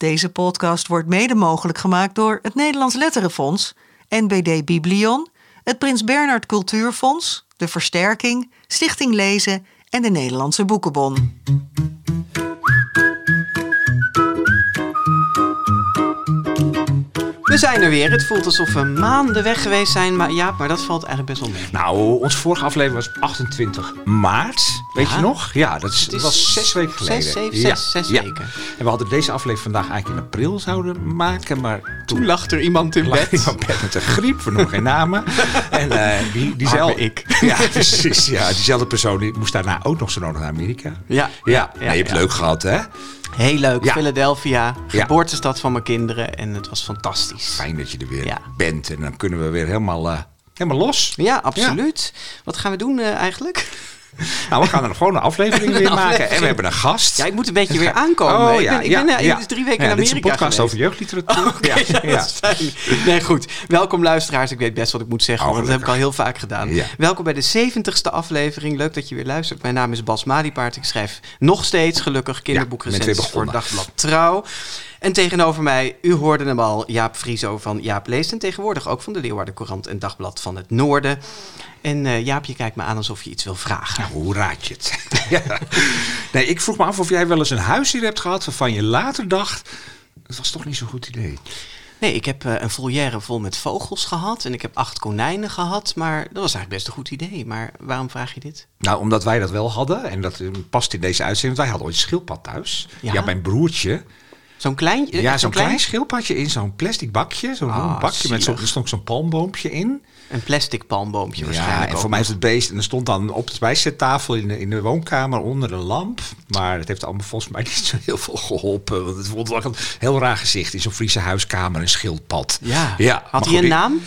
Deze podcast wordt mede mogelijk gemaakt door het Nederlands Letterenfonds, NBD Biblion, het Prins Bernhard Cultuurfonds, de Versterking, Stichting Lezen en de Nederlandse Boekenbon. Zijn er weer. Het voelt alsof we maanden weg geweest zijn. Maar ja, maar dat valt eigenlijk best wel mee. Nou, onze vorige aflevering was 28 maart. Weet Ja. je nog? Ja, dat, is, was zes weken geleden. Zes, zeven, Ja, zes, zes ja. weken. En we hadden deze aflevering vandaag eigenlijk in april zouden maken. Maar toen Toen lag er iemand in bed. iemand bed met een griep. We noemen geen namen. En eh die, diezelfde... Ik. Ja, precies. Ja, diezelfde persoon die moest daarna ook nog zo nodig naar Amerika. Ja, Ja, je hebt het leuk gehad, hè? Heel leuk. Ja. Philadelphia, Ja. geboortestad van mijn kinderen. En het was fantastisch. Fijn dat je er weer Ja. bent. En dan kunnen we weer helemaal, eh, helemaal los. Ja, absoluut. Wat gaan we doen eh, eigenlijk? Nou, we gaan er gewoon een aflevering weer maken. En we hebben een gast. Ja, ik moet een beetje weer aankomen. Oh ik ja, ben, ik ben eh, ja. dus drie weken in Dit is een Amerika podcast geweest. over jeugdliteratuur. Ja, dat is fijn. Nee, goed. Welkom luisteraars. Ik weet best wat ik moet zeggen, Oh, want dat heb ik al heel vaak gedaan. Welkom bij de 70ste aflevering. Leuk dat je weer luistert. Mijn naam is Bas Maliepaard. Ik schrijf nog steeds gelukkig kinderboekrecensies voor. Dagblad Trouw. En tegenover mij, u hoorde hem al, Jaap Frieso van Jaap Leest. En tegenwoordig ook van de Leeuwarden Courant en Dagblad van het Noorden. En eh, Jaap, je kijkt me aan alsof je iets wil vragen. Nou, hoe raad je het? ja. Nee, ik vroeg me af of jij wel eens een huisdier hebt gehad waarvan je later dacht... Het was toch niet zo'n goed idee. Nee, ik heb eh, een volière vol met vogels gehad. En ik heb acht konijnen gehad. Maar dat was eigenlijk best een goed idee. Maar waarom vraag je dit? Nou, omdat wij dat wel hadden. En dat eh, past in deze uitzending. want Wij hadden ooit een schildpad thuis. Ja? Ja, mijn broertje. Zo'n klein... eh, Ja, zo'n klein schildpadje in zo'n plastic bakje. Zo'n Ah, bakje met zo'n, zielig. er stond zo'n palmboompje in. Een plastic palmboompje Ja, waarschijnlijk en voor mij is het beest. En er stond dan op de bijzettafel in de, in de woonkamer onder een lamp. Maar het heeft allemaal volgens mij niet zo heel veel geholpen. Want het vond wel een heel raar gezicht. In zo'n Friese huiskamer, een schildpad. Ja. ja Had hij een naam?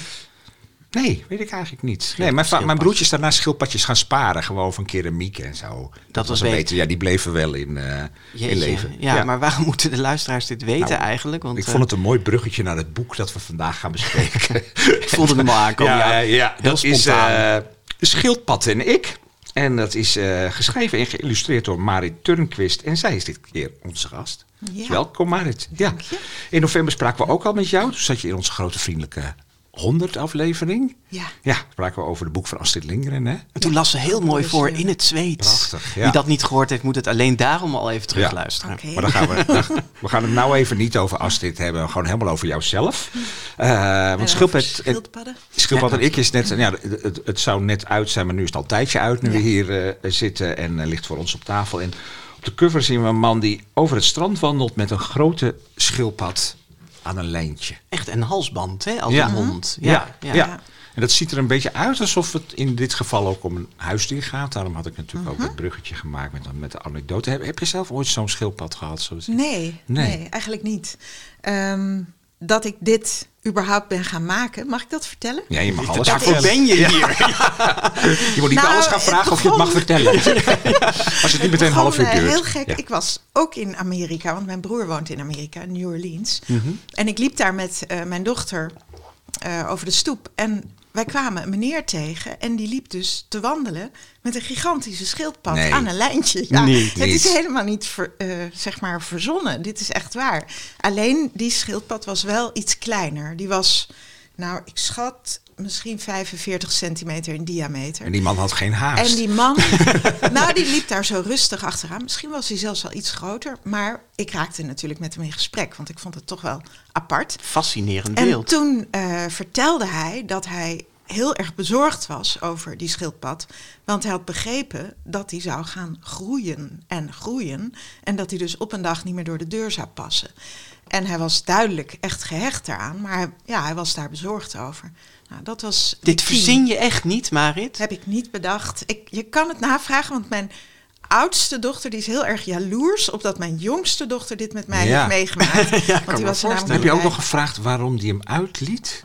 Nee, weet ik eigenlijk niet. Nee, mijn, va- mijn broertje is daarna schildpadjes gaan sparen. Gewoon van keramiek en zo. Dat, was beter. Ja, die bleven wel in, eh, in leven. Ja, maar waarom moeten de luisteraars dit weten Nou, eigenlijk? Want ik eh, vond het een mooi bruggetje naar het boek dat we vandaag gaan bespreken. ik voelde hem al aankomen. ja, Ja, ja, heel dat is spontaan. eh, De Schildpad en ik. En dat is eh, geschreven en geïllustreerd door Marit Turnquist. En zij is dit keer onze gast. Ja. Welkom Marit. Ja. In november spraken we ook al met jou. Toen zat je in onze grote vriendelijke 100 aflevering. Ja. Ja, spraken we over de boek van Astrid Lindgren. Hè? En toen las ze heel mooi voor eh, in het zweet. Prachtig, ja. Wie dat niet gehoord heeft, moet het alleen daarom al even terugluisteren. Maar dan gaan we, dan- we gaan het nou even niet over Astrid hebben. Gewoon helemaal over jouzelf. Eh want Schildpad, Schildpadden. Schildpad Ja. en ik is net... Ja, het, het, het zou net uit zijn, maar nu is het al een tijdje uit. Nu we hier eh, zitten en eh, ligt voor ons op tafel. En op de cover zien we een man die over het strand wandelt... met een grote schildpad aan een lijntje. Echt een halsband, hè? Als Ja. een hond. Ja, Ja, ja. En dat ziet er een beetje uit alsof het in dit geval ook om een huisdier gaat. Daarom had ik natuurlijk ook het bruggetje gemaakt met, met de anekdote. Heb, heb je zelf ooit zo'n schildpad gehad? Zo te zien? Nee, Nee. nee. eigenlijk niet. Ehm, dat ik dit überhaupt ben gaan maken, mag ik dat vertellen? Ja, je mag alles Daarvoor vertellen. ben je hier. Je moet niet Nou, alles gaan vragen of je het mag vertellen. Als het niet meteen een half uur Gewoon, eh, duurt. heel gek. Ja. Ik was ook in Amerika, want mijn broer woont in Amerika, in New Orleans. Mhm. En ik liep daar met eh, mijn dochter eh, over de stoep. En wij kwamen een meneer tegen en die liep dus te wandelen met een gigantische schildpad Nee. aan een lijntje. Ja, Niet, het is helemaal niet ver- eh, zeg maar verzonnen. Dit is echt waar. Alleen die schildpad was wel iets kleiner. Die was, nou, ik schat misschien 45 centimeter in diameter. En die man had geen haast. En die man, nou, die liep daar zo rustig achteraan. Misschien was hij zelfs wel iets groter. Maar ik raakte natuurlijk met hem in gesprek, want ik vond het toch wel apart. Fascinerend En beeld. toen eh, vertelde hij dat hij heel erg bezorgd was over die schildpad. Want hij had begrepen dat hij zou gaan groeien en groeien. En dat hij dus op een dag niet meer door de deur zou passen. En hij was duidelijk echt gehecht daaraan. Maar hij, ja, hij was daar bezorgd over. Nou, dat was Dit verzin je echt niet, Marit? Heb ik niet bedacht. Ik, je kan het navragen, want mijn oudste dochter die is heel erg jaloers op dat mijn jongste dochter dit met mij Ja. heeft meegemaakt. want die was er namelijk. Heb je ook nog gevraagd waarom die hem uitliet?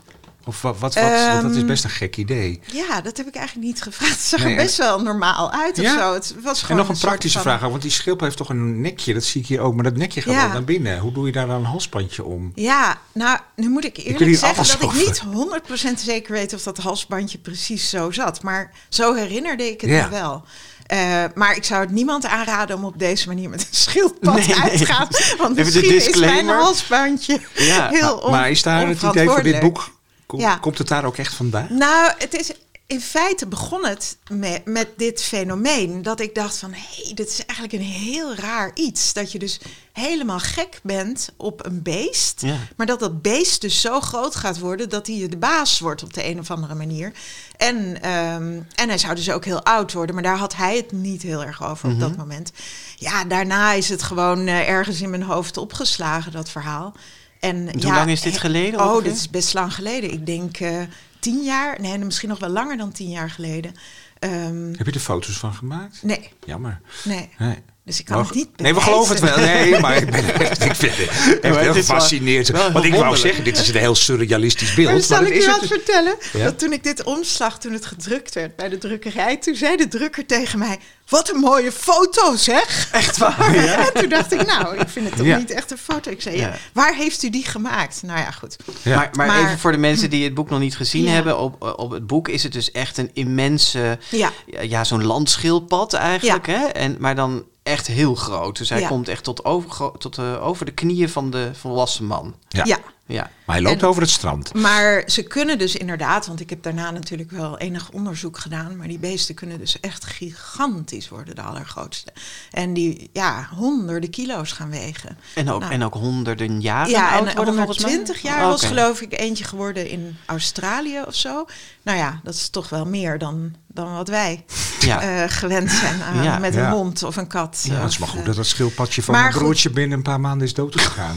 Of wat? wat, wat want dat is Ehm, best een gek idee. Ja, dat heb ik eigenlijk niet gevraagd. Het zag Nee, er en- best wel normaal uit of Ja? zo. Het was En gewoon nog een praktische vraag, want die schilp heeft toch een nekje, dat zie ik hier ook, maar dat nekje gaat Ja. wel naar binnen. Hoe doe je daar dan een halsbandje om? Ja, nou, nu moet ik eerlijk zeggen dat ik niet 100% zeker weet of dat halsbandje precies zo zat. Maar zo herinnerde ik het Ja. me wel. Eh, maar ik zou het niemand aanraden om op deze manier met een schildpad Nee, uit te gaan. Want misschien is mijn halsbandje Ja, heel on- maar is daar het idee voor dit boek? Kom- Ja. Komt het daar ook echt vandaan? Nou, het is, in feite begon het met, met dit fenomeen. Dat ik dacht van, hé, hey, dit is eigenlijk een heel raar iets. Dat je dus helemaal gek bent op een beest. Ja. Maar dat dat beest dus zo groot gaat worden... dat hij de baas wordt op de een of andere manier. En, ehm, en hij zou dus ook heel oud worden. Maar daar had hij het niet heel erg over op dat moment. Ja, daarna is het gewoon eh, ergens in mijn hoofd opgeslagen, dat verhaal. En, hoe ja, lang is dit geleden Oh, dit is best lang geleden. Ik denk eh, tien jaar. Nee, misschien nog wel langer dan tien jaar geleden. Ehm, Heb je er foto's van gemaakt? nee, Jammer. nee. Nee. Dus ik kan Maar- het niet Nee, we geloven het wel. Nee, maar ik ben echt, ik vind het echt heel wel- gefascineerd. wel Want ik wou zeggen, dit is een heel surrealistisch beeld. Maar zal maar ik je is wat het dus- vertellen? Ja? Dat toen ik dit omslag, toen het gedrukt werd bij de drukkerij, toen zei de drukker tegen mij: Wat een mooie foto, zeg! Echt waar? En toen dacht ik, nou, ik vind het toch Ja. niet echt een foto. Ik zei, ja. Ja. waar heeft u die gemaakt? Nou ja, goed. Ja. Maar, maar, Maar- even voor de mensen die het boek nog niet gezien Ja. hebben. Op, op het boek is het dus echt een immense... Ja. Ja, ja, zo'n landschildpad eigenlijk. Hè? En, maar dan echt heel groot. Dus hij Ja. komt echt tot, over, tot eh, over de knieën van de volwassen man. Ja. ja. Ja. Maar hij loopt En- over het strand. Maar ze kunnen dus inderdaad, want ik heb daarna natuurlijk wel enig onderzoek gedaan, maar die beesten kunnen dus echt gigantisch worden, de allergrootste. En die, ja, honderden kilo's gaan wegen. En, ook, Nou. en ook honderden jaren ja, oud en worden volgens mij. 120 jaar was geloof ik eentje geworden in Australië of zo. Nou ja, dat is toch wel meer dan, dan wat wij Ja. eh, gewend zijn aan Ja. met een Ja. hond of een kat. Ja, het is maar goed eh, dat dat schildpadje van maar mijn goed. broertje binnen een paar maanden is doodgegaan.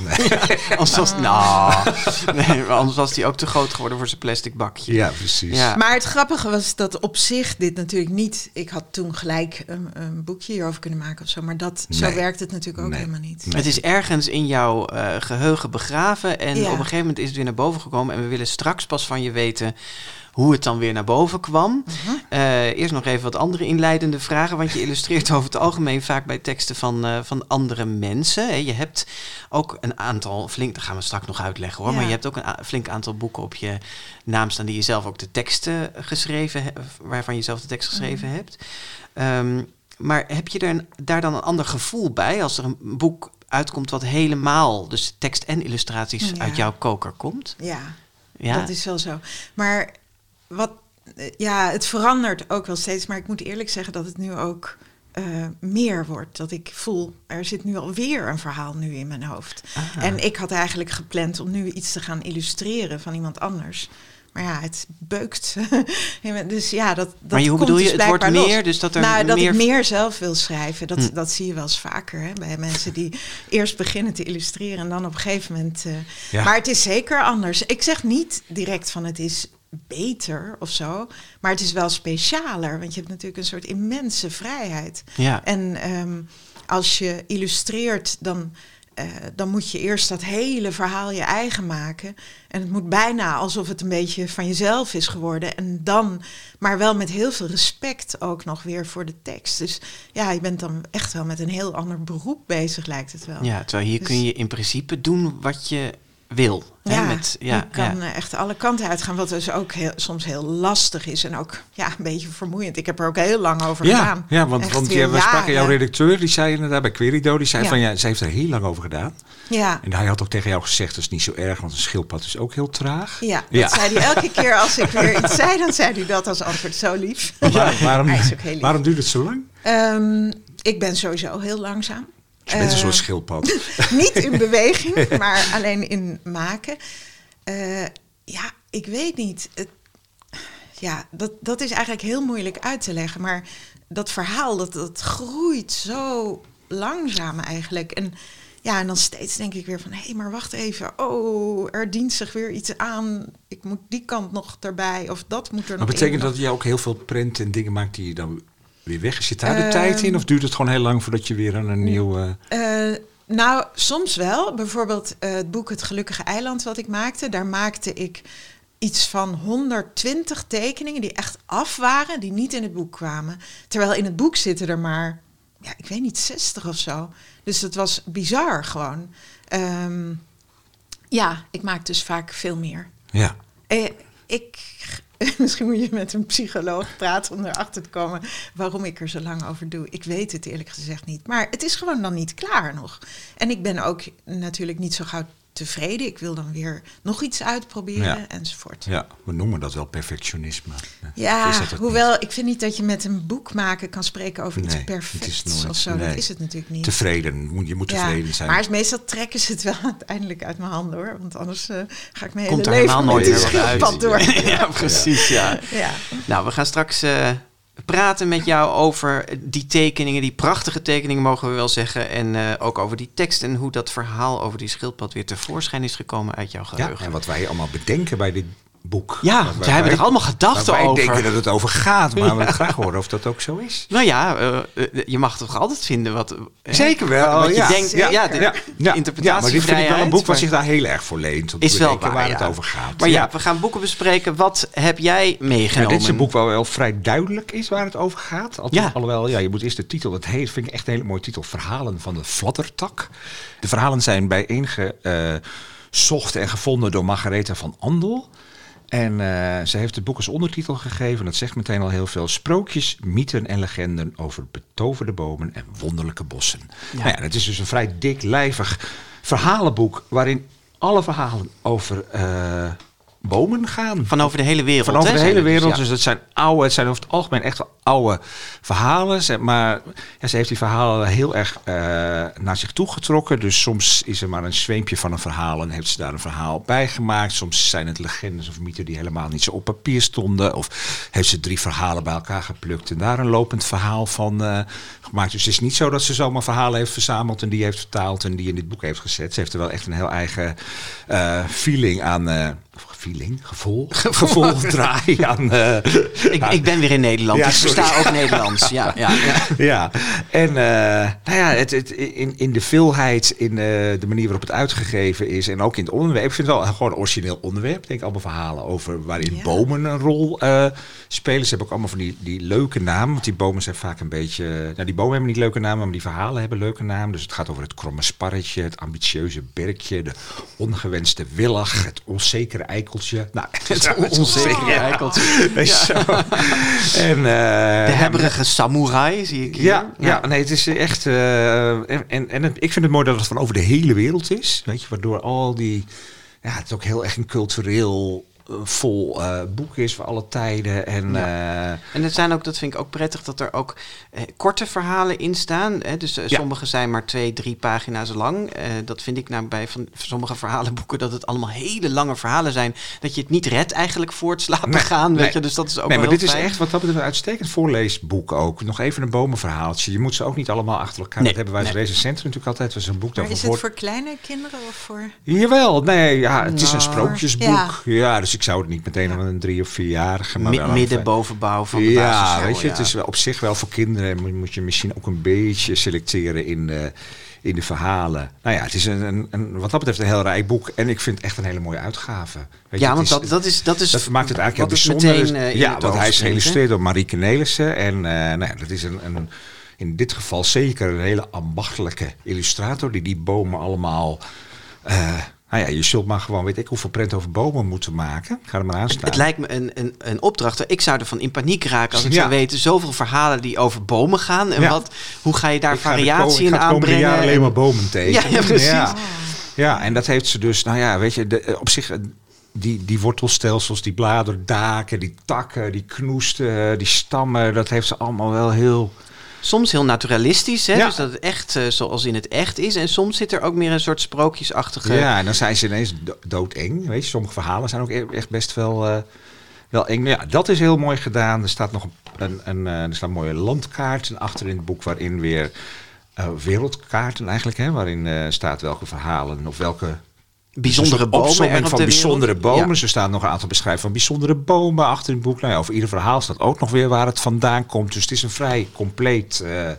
Anders was, nou, nee, maar anders was hij ook te groot geworden voor zijn plastic bakje. ja, precies. Ja. Maar het grappige was dat op zich dit natuurlijk niet... Ik had toen gelijk een, een boekje hierover kunnen maken of zo. Maar dat, zo werkt het natuurlijk ook Nee. helemaal niet. Nee. Het is ergens in jouw eh, geheugen begraven. En Ja. op een gegeven moment is het weer naar boven gekomen. En we willen straks pas van je weten hoe het dan weer naar boven kwam. Mhm. Eh, eerst nog even wat andere inleidende vragen. Want je illustreert over het algemeen vaak bij teksten van, eh, van andere mensen. Je hebt ook een aantal, flink, dat gaan we straks nog uitleggen hoor. Ja. Maar je hebt ook een a- flink aantal boeken op je naam staan die je zelf ook de teksten geschreven hebt. Waarvan je zelf de tekst geschreven Mhm. hebt. Ehm, maar heb je er een- daar dan een ander gevoel bij als er een boek uitkomt wat helemaal, dus tekst en illustraties Ja. uit jouw koker komt? Ja, Ja, dat is wel zo. Maar wat, eh, ja, het verandert ook wel steeds. Maar ik moet eerlijk zeggen dat het nu ook eh, meer wordt. Dat ik voel, er zit nu alweer een verhaal nu in mijn hoofd. En ik had eigenlijk gepland om nu iets te gaan illustreren van iemand anders. Maar ja, het beukt. dus ja, dat, dat Maar je- hoe komt bedoel je, dus het wordt meer, los. dus dat er nou, dat meer- ik meer zelf wil schrijven. Dat, Hm. dat zie je wel eens vaker hè, bij mensen die eerst beginnen te illustreren en dan op een gegeven moment. eh, Ja. Maar het is zeker anders. Ik zeg niet direct van het is beter of zo, maar het is wel specialer, want je hebt natuurlijk een soort immense vrijheid. ja. En ehm, als je illustreert, dan, eh, dan moet je eerst dat hele verhaal je eigen maken. En het moet bijna alsof het een beetje van jezelf is geworden. En dan, maar wel met heel veel respect ook nog weer voor de tekst. Dus ja, je bent dan echt wel met een heel ander beroep bezig, lijkt het wel. ja, terwijl hier Dus- kun je in principe doen wat je wil. Hè, Ja, met, ja, je kan ja. eh, echt alle kanten uitgaan, wat dus ook heel, soms heel lastig is en ook ja, een beetje vermoeiend. Ik heb er ook heel lang over Ja, gedaan. ja want, Echt want we spraken jouw redacteur, die zei inderdaad bij Querido, die zei van ja, ze heeft er heel lang over gedaan. Ja, En hij had ook tegen jou gezegd, dat is niet zo erg, want een schildpad is ook heel traag. ja, dat zei hij elke keer als ik weer iets zei, dan zei hij dat als antwoord. Zo lief. Maar waarom, Hij is ook heel lief. waarom duurt het zo lang? Ehm, ik ben sowieso heel langzaam. Je bent een Eh, soort schildpad. Niet in beweging, maar alleen in maken. Eh, ja, ik weet niet. Het, ja, dat, dat is eigenlijk heel moeilijk uit te leggen. Maar dat verhaal, dat, dat groeit zo langzaam eigenlijk. En ja, en dan steeds denk ik weer van... hé, hey, maar wacht even. Oh, er dient zich weer iets aan. Ik moet die kant nog erbij. Of dat moet er Maar nog betekent in. dat je ook heel veel prenten en dingen maakt die je dan weer weg? Zit daar de tijd in? Of duurt het gewoon heel lang voordat je weer aan een nieuw... eh, Eh, nou, soms wel. Bijvoorbeeld eh, het boek Het Gelukkige Eiland wat ik maakte. Daar maakte ik iets van 120 tekeningen die echt af waren, die niet in het boek kwamen. Terwijl in het boek zitten er maar, ja, ik weet niet, 60 of zo. Dus dat was bizar gewoon. Ehm, ja, ik maak dus vaak veel meer. ja. Eh, ik, misschien moet je met een psycholoog praten om erachter te komen waarom ik er zo lang over doe. Ik weet het eerlijk gezegd niet. Maar het is gewoon dan niet klaar nog. En ik ben ook natuurlijk niet zo gauw tevreden. Ik wil dan weer nog iets uitproberen Ja. enzovoort. Ja, we noemen dat wel perfectionisme. Ja, hoewel ik vind niet dat je met een boek maken kan spreken over Nee, iets perfects is nooit- of zo. nee. Dat is het natuurlijk niet. Tevreden, Moet- je moet tevreden zijn. Maar meestal trekken ze het wel uiteindelijk uit mijn handen hoor. Want anders eh, ga ik mijn Komt hele leven helemaal met nooit die meer wat uit. schildpad door. ja, precies, ja. Ja. Nou, we gaan straks eh, praten met jou over die tekeningen, die prachtige tekeningen mogen we wel zeggen. En eh, ook over die tekst en hoe dat verhaal over die schildpad weer tevoorschijn is gekomen uit jouw ja, geheugen. en wat wij allemaal bedenken bij dit boek. Ja, wij- wij hebben er allemaal gedachten waar wij over. denken dat het over gaat, maar we graag horen of dat ook zo is. Nou ja, eh, eh, je mag toch altijd vinden wat... hè, Zeker wel, Wat je ja. denkt, ja, ja, de ja, ja. maar dit vind ik wel een boek wat zich daar heel erg voor leent. Om te Is wel waar, het over gaat. Maar ja, we gaan boeken bespreken. Wat heb jij meegenomen? dit is een boek waar wel vrij duidelijk is waar het over gaat. Al- Ja. Alhoewel, ja, je moet eerst de titel. Heet, vind ik echt een hele mooie titel. Verhalen van de fladdertak. De verhalen zijn bijeengezocht en gevonden door Margaretha van Andel. En eh, ze heeft het boek als ondertitel gegeven. Dat zegt meteen al heel veel. Sprookjes, mythen en legenden over betoverde bomen en wonderlijke bossen. Ja. Nou ja, het is dus een vrij diklijvig verhalenboek. Waarin alle verhalen over eh, bomen gaan. Van over de hele wereld. Van over de hele dus, wereld. ja. Dus het zijn oude, het zijn over het algemeen echt oude verhalen. Ze- Maar ja, ze heeft die verhalen heel erg eh, naar zich toe getrokken. Dus soms is er maar een zweempje van een verhaal en heeft ze daar een verhaal bij gemaakt. Soms zijn het legendes of mythen die helemaal niet zo op papier stonden. Of heeft ze drie verhalen bij elkaar geplukt en daar een lopend verhaal van eh, gemaakt. Dus het is niet zo dat ze zomaar verhalen heeft verzameld en die heeft vertaald en die in dit boek heeft gezet. Ze heeft er wel echt een heel eigen eh, feeling aan. Feeling, gevoel, gevoel draai aan. eh, Ik, ik ben weer in Nederland. Ja, ik versta sorry. ook Nederlands. Ja, ja, ja. ja, en eh, nou ja, het, het, in, in de veelheid, in eh, de manier waarop het uitgegeven is en ook in het onderwerp. Ik vind het wel gewoon een origineel onderwerp. Ik denk allemaal verhalen over waarin Ja. bomen een rol eh, spelen. Ze hebben ook allemaal van die, die leuke namen, want die bomen zijn vaak een beetje... Nou, die bomen hebben niet leuke namen, maar die verhalen hebben leuke namen. Dus het gaat over het kromme sparretje, het ambitieuze berkje, de ongewenste willig, het onzekere Nou, Het onzekere. Weet je zo. En, eh, De hebberige samurai zie ik hier. ja, ja. nee, het is echt. eh, en en, en het- ik vind het mooi dat het van over de hele wereld is. Weet je, waardoor al die. Ja, het is ook heel erg een cultureel vol eh, boek is voor alle tijden. En eh, En het zijn ook, dat vind ik ook prettig, dat er ook eh, korte verhalen in staan. Hè? Dus Ja. sommige zijn maar twee, drie pagina's lang. Eh, dat vind ik nou bij van sommige verhalenboeken, dat het allemaal hele lange verhalen zijn. Dat je het niet redt eigenlijk voor het slapen Nee, gaan. Weet nee. je? Dus dat is ook nee, maar heel dit is echt wat dat betreft een uitstekend voorleesboek ook. Nog even een bomenverhaaltje. Je moet ze ook niet allemaal achter elkaar. Nee, dat hebben wij als recensenten natuurlijk altijd. Dat is een boek daarvoor is het voor- voor kleine kinderen of voor... Jawel, nee, ja, het is een sprookjesboek. Ja. dus ik zou het niet meteen aan een drie of vierjarige. Maar Mi- midden bovenbouw van de ja, weet je, het is wel op zich wel voor kinderen. Moet, moet je misschien ook een beetje selecteren in de, in de verhalen. Nou ja, het is een, een, een, wat dat betreft een heel rijk boek. En ik vind het echt een hele mooie uitgave. Weet Ja, want is- dat, dat, is, dat is. dat maakt het eigenlijk heel bijzonder. meteen, eh, ja, want hij is geïllustreerd door Marieke Nelissen. En eh, nou ja, dat is een, een, in dit geval zeker een hele ambachtelijke illustrator... die die bomen allemaal... eh, nou ja, je zult maar gewoon, weet ik hoeveel prent over bomen moeten maken. Ga er maar aan staan. Het lijkt me een, een, een opdracht. Ik zou ervan in paniek raken als ik Ja. zou weten zoveel verhalen die over bomen gaan. En Ja. wat, hoe ga je daar Ik ga variatie ik in ga het komende aanbrengen? jaar alleen En- maar bomen tekenen. Ja, precies. Ja. Ja, en dat heeft ze dus, nou ja, weet je, de, op zich, eh, die, die wortelstelsels, die bladerdaken, die takken, die knoesten, die stammen, dat heeft ze allemaal wel heel... Soms heel naturalistisch, hè? Ja. dus dat het echt eh, zoals in het echt is. En soms zit er ook meer een soort sprookjesachtige... Ja, en dan zijn ze ineens do- doodeng, weet je. Sommige verhalen zijn ook e- echt best wel, eh, wel eng. Ja, dat is heel mooi gedaan. Er staat nog een, een, eh, er staan mooie landkaarten achter in het boek, waarin weer... wereldkaarten eigenlijk, hè, waarin staat welke verhalen of welke bijzondere bomen. op van de bijzondere bomen. Ja. Er staan nog een aantal beschrijvingen van bijzondere bomen achter in het boek. Nou ja, over ieder verhaal staat ook nog weer waar het vandaan komt. Dus het is een vrij compleet eh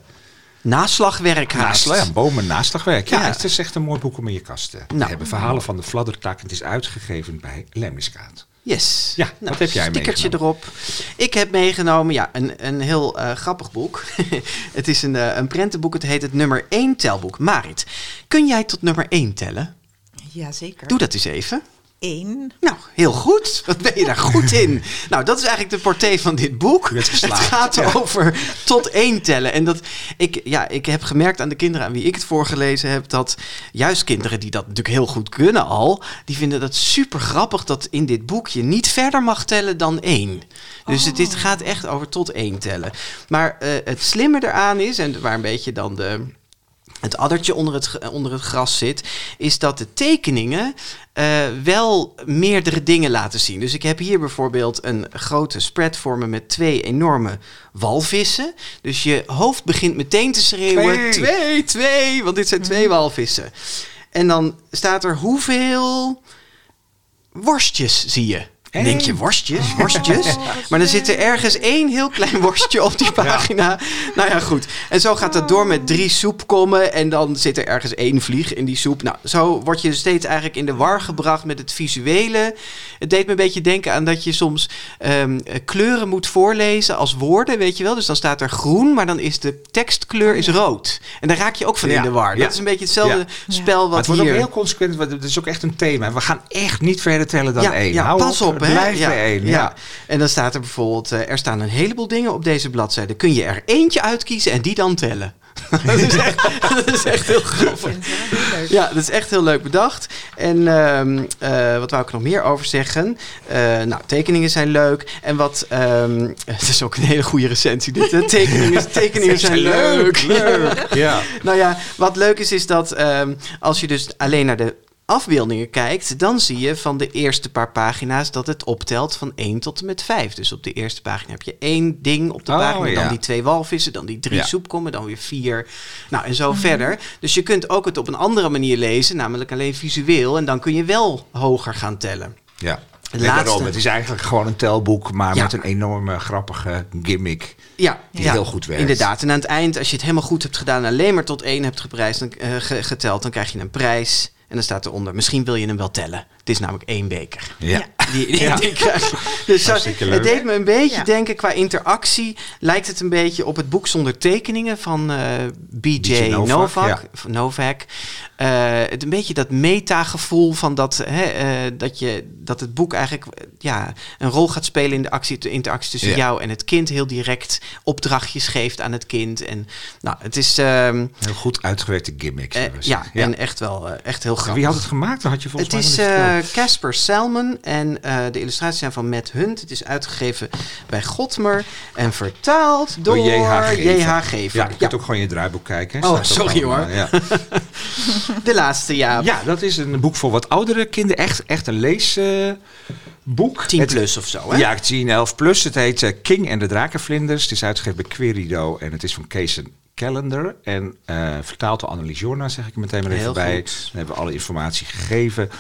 Naslagwerk haast. ja, bomen naslagwerk. Ja, Ja. het is echt een mooi boek om in je kast te Nou. hebben. Verhalen van de fladdertak. Het is uitgegeven bij Lemmiskaat. Yes. Ja, wat heb jij Stickertje meegenomen? erop. Ik heb meegenomen, ja, een, een heel eh, grappig boek. het is een, eh, een prentenboek. Het heet het nummer 1 telboek. Marit, kun jij tot nummer 1 tellen? Jazeker. Doe dat eens even. één. Nou, heel goed. Wat ben je daar goed in? Nou, dat is eigenlijk de portée van dit boek. Het gaat Ja. over tot één tellen. En dat ik, ja, ik heb gemerkt aan de kinderen aan wie ik het voorgelezen heb, dat juist kinderen die dat natuurlijk heel goed kunnen al, die vinden dat super grappig dat in dit boek je niet verder mag tellen dan één. Dus het dit gaat echt over tot één tellen. Maar eh, het slimme eraan is, en waar een beetje dan de het addertje onder het, onder het gras zit, is dat de tekeningen eh, wel meerdere dingen laten zien. Dus ik heb hier bijvoorbeeld een grote spread voor me met twee enorme walvissen. Dus je hoofd begint meteen te schreeuwen: Twee. twee, twee, want dit zijn twee walvissen. En dan staat er hoeveel worstjes zie je. Denk je, worstjes, worstjes? Maar dan zit er ergens één heel klein worstje op die pagina. Nou ja, goed. En zo gaat het door met drie soepkommen. En dan zit er ergens één vlieg in die soep. Nou, zo word je steeds eigenlijk in de war gebracht met het visuele. Het deed me een beetje denken aan dat je soms ehm, eh, kleuren moet voorlezen als woorden, weet je wel. Dus dan staat er groen, maar dan is de tekstkleur is rood. En daar raak je ook van Ja, in de war. ja. Dat is een beetje hetzelfde spel Maar wat het wordt hier... ook heel consequent, want het is ook echt een thema. We gaan echt niet verder tellen dan één. Ja, Hou pas op, hè? Blijf ja, bij één. Ja. Ja. En dan staat er bijvoorbeeld, eh, er staan een heleboel dingen op deze bladzijde. Kun je er eentje uitkiezen en die dan tellen? dat, is echt, dat is echt heel grappig. Ja, dat is echt heel leuk bedacht. En ehm, eh, wat wou ik er nog meer over zeggen? Eh, nou, tekeningen zijn leuk. En wat... ehm, het is ook een hele goede recensie dit. hè? Tekeningen, tekeningen zijn leuk. leuk. Ja. Nou ja, wat leuk is, is dat ehm, als je dus alleen naar de afbeeldingen kijkt, dan zie je van de eerste paar pagina's dat het optelt van 1 tot en met 5. Dus op de eerste pagina heb je één ding op de Oh, pagina, dan ja. die twee walvissen, dan die drie Ja. soepkommen, dan weer vier. Nou, en zo verder. Dus je kunt ook het op een andere manier lezen, namelijk alleen visueel. En dan kun je wel hoger gaan tellen. Ja. Laatste- daarom, het is eigenlijk gewoon een telboek, maar Ja. met een enorme grappige gimmick. Ja, Die heel goed werkt. Inderdaad. En aan het eind, als je het helemaal goed hebt gedaan, alleen maar tot één hebt geprijsd, dan, eh, ge- geteld, dan krijg je een prijs. En dan staat eronder, misschien wil je hem wel tellen. Het is namelijk één beker. Ja. Die, die, Ja. die. Dus zo, het deed me een beetje Ja. denken qua interactie. Lijkt het een beetje op het boek zonder tekeningen van eh, BJ BJ Novak, Novak. ja. of Novak. Eh, het een beetje dat meta-gevoel van dat, hè, eh, dat, je, dat het boek eigenlijk ja, een rol gaat spelen in de, actie, de interactie tussen Ja. jou en het kind. Heel direct opdrachtjes geeft aan het kind. En nou, het is ehm, Heel goed uitgewerkte gimmick. zullen we ja, en echt wel echt heel grappig. Wie had het gemaakt? Dat had je volgens Het is mij eh. Casper Salmon en eh, de illustraties zijn van Matt Hunt. Het is uitgegeven bij Godmer en vertaald door, J.H. Gever. Ja, je kunt ook gewoon je draaiboek kijken. Oh, sorry, hoor. Ja. De laatste, ja. ja, dat is een boek voor wat oudere kinderen. Echt, echt een leesboek. 10 Het- plus of zo, hè? Ja, 10, 11 plus. Het heet eh, King en de Drakenvlinders. Het is uitgegeven bij Querido en het is van Kees Calendar. En eh, vertaald door Annelies Jorna, zeg ik meteen maar even Heel bij. goed. Dan hebben we alle informatie gegeven.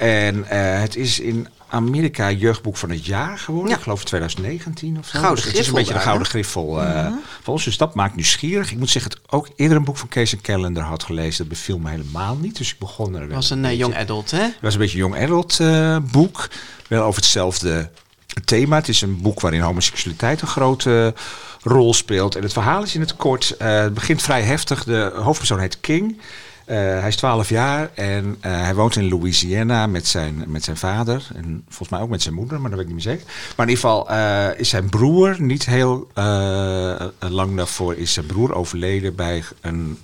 En eh, het is in Amerika jeugdboek van het jaar geworden. Ja. Ik geloof 2019 of zo. Gouden Dus het is een beetje de gouden griffel eh, van ons. Dus dat maakt nieuwsgierig. Ik moet zeggen ik ook eerder een boek van Kees Calendar had gelezen. Dat beviel me helemaal niet. Dus ik begon er wel Het was een eh, young adult, hè? het was een beetje een jong adult boek. Wel over hetzelfde thema. Het is een boek waarin homoseksualiteit een grote rol speelt. En het verhaal is in het kort. het begint vrij heftig. De hoofdpersoon heet King. Eh, hij is 12 jaar en eh, hij woont in Louisiana met zijn, met zijn vader. En volgens mij ook met zijn moeder, maar dat weet ik niet meer zeker. Maar in ieder geval eh, is zijn broer niet heel lang daarvoor is zijn broer overleden bij een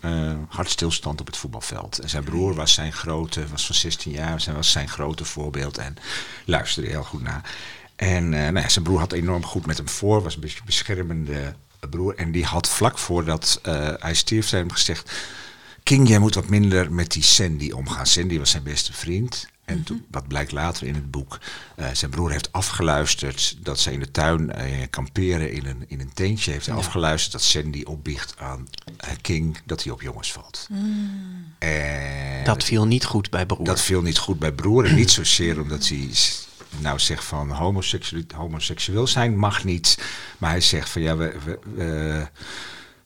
hartstilstand op het voetbalveld. En zijn broer was zijn grote, was van 16 jaar, en was zijn grote voorbeeld en luisterde heel goed naar. En nou ja, zijn broer had enorm goed met hem voor, was een beetje beschermende broer. En die had vlak voordat eh, hij stierf, zijn hem gezegd... King, jij moet wat minder met die Sandy omgaan. Sandy was zijn beste vriend. En toen, wat blijkt later in het boek, eh, zijn broer heeft afgeluisterd dat ze in de tuin eh, kamperen in een, in een tentje. Heeft hij afgeluisterd dat Sandy opbiecht aan eh, King dat hij op jongens valt. En Dat viel niet goed bij broer. dat viel niet goed bij broer. En niet zozeer omdat hij nou zegt van homoseksueel, homoseksueel zijn mag niet. Maar hij zegt van ja, we, we, we, eh,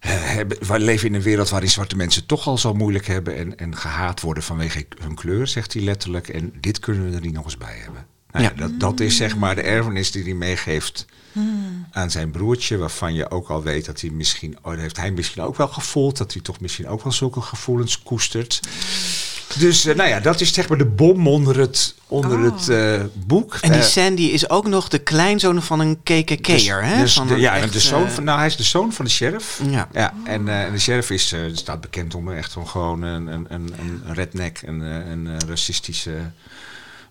we leven in een wereld waarin zwarte mensen toch al zo moeilijk hebben en, en gehaat worden vanwege hun kleur, zegt hij letterlijk. En dit kunnen we er niet nog eens bij hebben. Nou ja, dat, dat is zeg maar de erfenis die hij meegeeft aan zijn broertje, waarvan je ook al weet dat hij misschien, oh, dat heeft hij misschien ook wel gevoeld, dat hij toch misschien ook wel zulke gevoelens koestert. Dus eh, nou ja, dat is zeg maar de bom onder het, onder Oh. het eh, boek. En die Eh, Sandy is ook nog de kleinzoon van een KKK'er, hè? dus Van de, ja, echt, de zoon van, nou, hij is de zoon van de sheriff. Ja. Ja, en, eh, en de sheriff is, eh, staat bekend om echt om gewoon een, een, een, een redneck, een, eh, een, eh, racistische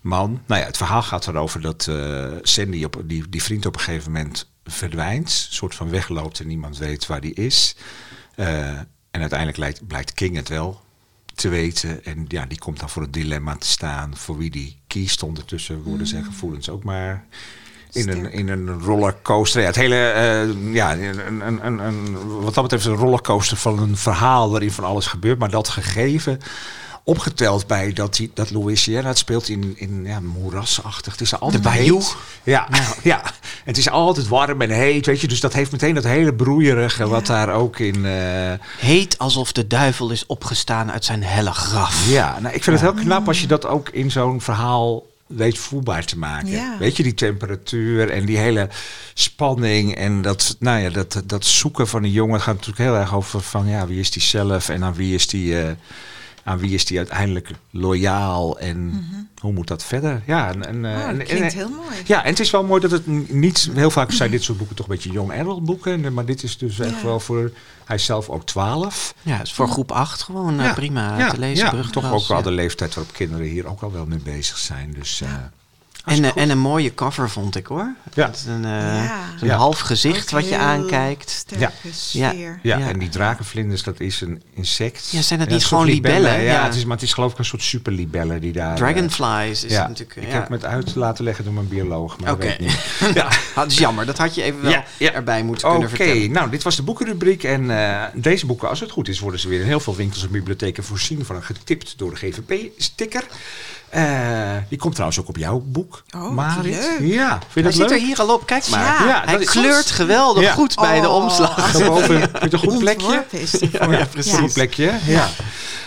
man. Nou ja, het verhaal gaat erover dat eh, Sandy, op, die, die vriend op een gegeven moment verdwijnt. Een soort van wegloopt en niemand weet waar die is. Eh, en uiteindelijk blijkt King het wel te weten. En ja, die komt dan voor het dilemma te staan. Voor wie die kiest. Ondertussen worden zijn gevoelens ook maar in een, in een rollercoaster. Ja, het hele, eh, ja, een, een, een, een, wat dat betreft een rollercoaster van een verhaal waarin van alles gebeurt. Maar dat gegeven, opgeteld bij dat, die, dat Louisiana, het speelt in, in ja, moerasachtig. Het is altijd De bayou. heet. Ja, ja, het is altijd warm en heet, weet je. Dus dat heeft meteen dat hele broeierige wat daar ook in... eh, Heet alsof de duivel is opgestaan uit zijn helle graf. ja, nou, ik vind het heel knap als je dat ook in zo'n verhaal weet voelbaar te maken. Ja. Weet je, die temperatuur en die hele spanning en dat, nou ja, dat, dat zoeken van een jongen gaat natuurlijk heel erg over van ja, wie is die zelf en aan wie is die, eh, aan wie is die uiteindelijk loyaal en hoe moet dat verder? Ja, en, en, eh, Oh, en- dat en- klinkt heel mooi. ja, en het is wel mooi dat het niet... Heel vaak zijn dit soort boeken toch een beetje young adult boeken. en- Maar dit is dus echt wel voor... Hij is zelf ook 12. Ja, is voor groep 8 gewoon eh, Ja, prima ja, te lezen. Ja, toch ook wel ja. de leeftijd waarop kinderen hier ook al wel mee bezig zijn. Dus, eh, En, eh, en een mooie cover vond ik hoor. Ja. Met een, eh, Ja. zo'n Ja. half gezicht wat je aankijkt. Sterke ja, Ja. en die drakenvlinders, dat is een insect. Ja, zijn dat niet gewoon libellen? Ja, Ja. Het is, maar het is geloof ik een soort superlibellen die daar... eh, Dragonflies is ja, het natuurlijk. ik ja. heb het uit laten leggen door mijn bioloog, maar Oké. dat weet ik niet. ja. Ah, dat is jammer, dat had je even wel Ja, ja. erbij moeten Oké, kunnen vertellen. nou, dit was de boekenrubriek. En eh, deze boeken, als het goed is, worden ze weer in heel veel winkels en bibliotheken voorzien van een getipt door de GVP-sticker. Eh, die komt trouwens ook op jouw boek, Oh, Marit. leuk. Ja, vind Hij je dat zit er hier al op, kijk maar. Ja. Ja, Hij is- kleurt geweldig Ja. goed bij de Oh. omslag. Daarboven je een goed plekje. Ja, precies. Goed plekje, ja.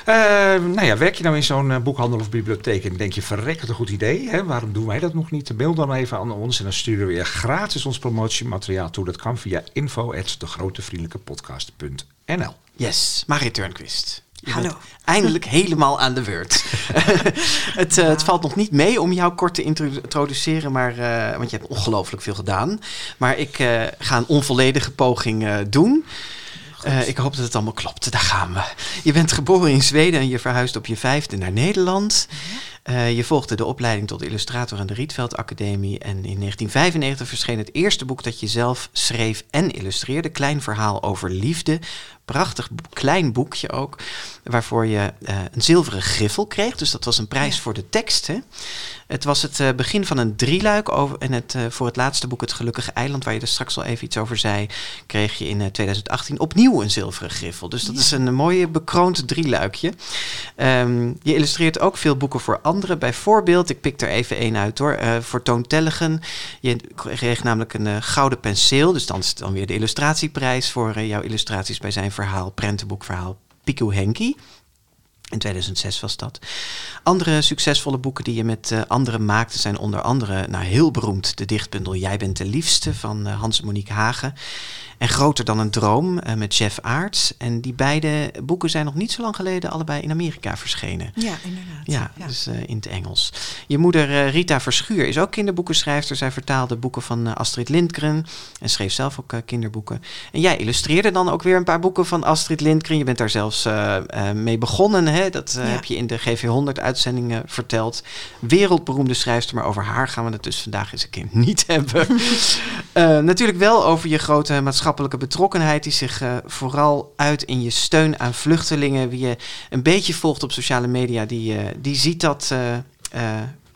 Eh, nou ja, werk je nou in zo'n eh, boekhandel of bibliotheek en denk je, verrek, wat een goed idee. Hè? Waarom doen wij dat nog niet? Mail dan even aan ons en dan sturen we je gratis ons promotiemateriaal toe. Dat kan via info@degrotevriendelijkepodcast.nl Yes, Marit Turnquist. Je Hallo. Eindelijk helemaal aan de beurt. het, eh, het valt nog niet mee om jou kort te intro- introduceren, maar, eh, want je hebt ongelooflijk veel gedaan. Maar ik eh, ga een onvolledige poging doen. Ik hoop dat het allemaal klopt. Daar gaan we. Je bent geboren in Zweden en je verhuisde op je vijfde naar Nederland. Eh, je volgde de opleiding tot illustrator aan de Rietveld Academie. En in 1995 verscheen het eerste boek dat je zelf schreef en illustreerde. Klein verhaal over liefde. Prachtig klein boekje ook. Waarvoor je eh, een zilveren griffel kreeg. Dus dat was een prijs voor de tekst. Hè? Het was het eh, begin van een drieluik. Over, en het, voor het laatste boek, Het Gelukkige Eiland, waar je er straks al even iets over zei, kreeg je in eh, 2018 opnieuw een zilveren griffel. Dus dat is een mooie bekroond drieluikje. Ehm, je illustreert ook veel boeken voor anderen. Bijvoorbeeld, ik pik er even één uit hoor, eh, voor Toon Tellegen. Je kreeg namelijk een eh, gouden penseel. Dus dan is het dan weer de illustratieprijs voor eh, jouw illustraties bij zijn verhaal, prentenboekverhaal Piku Henky. In 2006 was dat. Andere succesvolle boeken die je met eh, anderen maakte zijn onder andere, nou heel beroemd, de dichtbundel Jij bent de liefste van eh, Hans-Monique Hagen. En Groter dan een droom eh, met Jeff Aarts. En die beide boeken zijn nog niet zo lang geleden allebei in Amerika verschenen. Ja, inderdaad. Ja, dus in het Engels. Je moeder Rita Verschuur is ook kinderboekenschrijfster. Zij vertaalde boeken van Astrid Lindgren en schreef zelf ook kinderboeken. En jij illustreerde dan ook weer een paar boeken van Astrid Lindgren. Je bent daar zelfs mee begonnen. Hè? Dat eh, Ja. heb je in de GV100-uitzendingen verteld. Wereldberoemde schrijfster, maar over haar gaan we het dus vandaag eens een keer niet hebben. Eh, natuurlijk wel over je grote maatschappelijke betrokkenheid, die zich eh, vooral uit in je steun aan vluchtelingen. Wie je een beetje volgt op sociale media, die, die ziet dat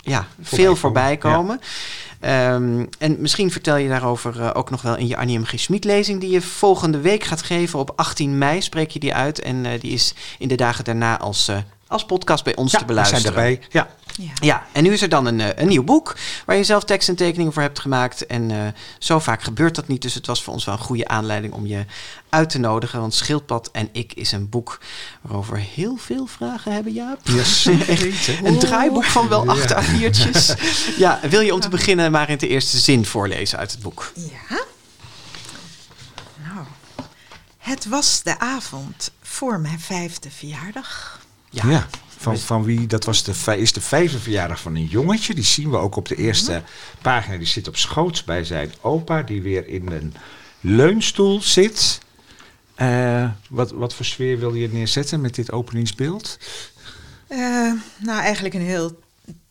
ja, veel voorbij komen. Ehm, en misschien vertel je daarover eh, ook nog wel in je Annie M. G. Schmid lezing die je volgende week gaat geven. Op 18 mei spreek je die uit. En eh, die is in de dagen daarna als, eh, als podcast bij ons Ja, te we beluisteren. zijn daarbij. Ja. Ja. Ja, en nu is er dan een, eh, een nieuw boek waar je zelf tekst en tekeningen voor hebt gemaakt. En eh, zo vaak gebeurt dat niet, dus het was voor ons wel een goede aanleiding om je uit te nodigen. Want Schildpad en ik is een boek waarover heel veel vragen hebben, Jaap. Yes. Een draaiboek van wel acht Ja. A4'tjes. Ja, wil je om te beginnen maar in de eerste zin voorlezen uit het boek? Ja. Nou, het was de avond voor mijn vijfde verjaardag. Ja. Ja. Van, van wie? Dat was de, vij- is de vijfde verjaardag van een jongetje. Die zien we ook op de eerste pagina. Die zit op schoot bij zijn opa, die weer in een leunstoel zit. Eh, wat, wat voor sfeer wil je neerzetten met dit openingsbeeld? Eh, nou, eigenlijk een heel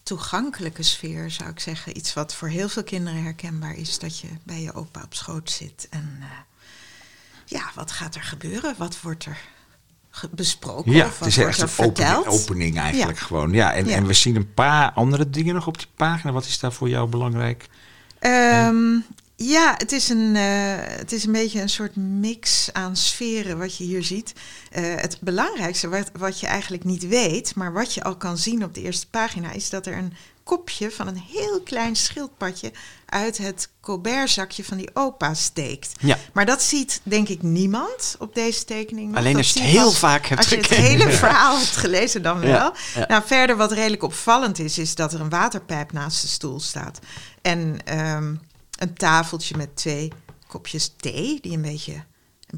toegankelijke sfeer, zou ik zeggen. Iets wat voor heel veel kinderen herkenbaar is, dat je bij je opa op schoot zit. En eh, ja, wat gaat er gebeuren? Wat wordt er besproken? Ja, of het is echt een opening, eigenlijk Ja. gewoon. Ja, en, Ja. en we zien een paar andere dingen nog op die pagina. Wat is daar voor jou belangrijk? Ehm, ja, het is, een, eh, het is een beetje een soort mix aan sferen wat je hier ziet. Eh, het belangrijkste wat, wat je eigenlijk niet weet, maar wat je al kan zien op de eerste pagina, is dat er een kopje van een heel klein schildpadje uit het Colbert-zakje van die opa steekt. Ja. Maar dat ziet denk ik niemand op deze tekening. Alleen als je het heel vaak hebt Als je het hele verhaal hebt gelezen, dan wel. ja. Nou, verder wat redelijk opvallend is, is dat er een waterpijp naast de stoel staat. En ehm, een tafeltje met twee kopjes thee, die een beetje,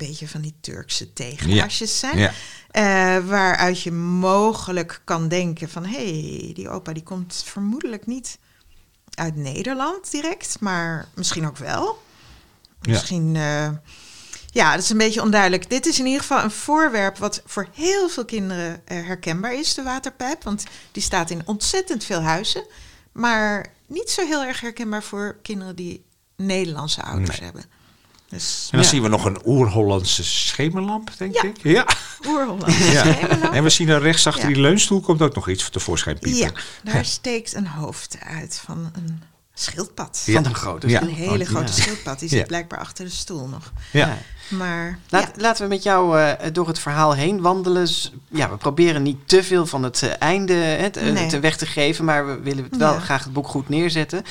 een beetje van die Turkse theeglaasjes zijn. Ja. Eh, waaruit je mogelijk kan denken van... hé, hey, die opa die komt vermoedelijk niet uit Nederland direct, maar misschien ook wel. Ja. Misschien, eh, ja, dat is een beetje onduidelijk. Dit is in ieder geval een voorwerp wat voor heel veel kinderen eh, herkenbaar is, de waterpijp. Want die staat in ontzettend veel huizen, maar niet zo heel erg herkenbaar voor kinderen die Nederlandse ouders Nee. hebben. Dus En dan Ja. zien we nog een oer-Hollandse schemerlamp, denk Ja. ik. Ja. oerholland. ja. En we zien er rechts achter Ja. die leunstoel komt ook nog iets tevoorschijn piepen. Ja, daar steekt een hoofd uit van een schildpad. Ja. Van een grote Ja. Een hele Oh, grote ja. schildpad. Die zit Ja. blijkbaar achter de stoel nog. Ja. Maar Laat, ja. Laten we met jou eh, door het verhaal heen wandelen. Ja, we proberen niet te veel van het eh, einde eh, Nee. te weg te geven, maar we willen het wel Ja. graag het boek goed neerzetten.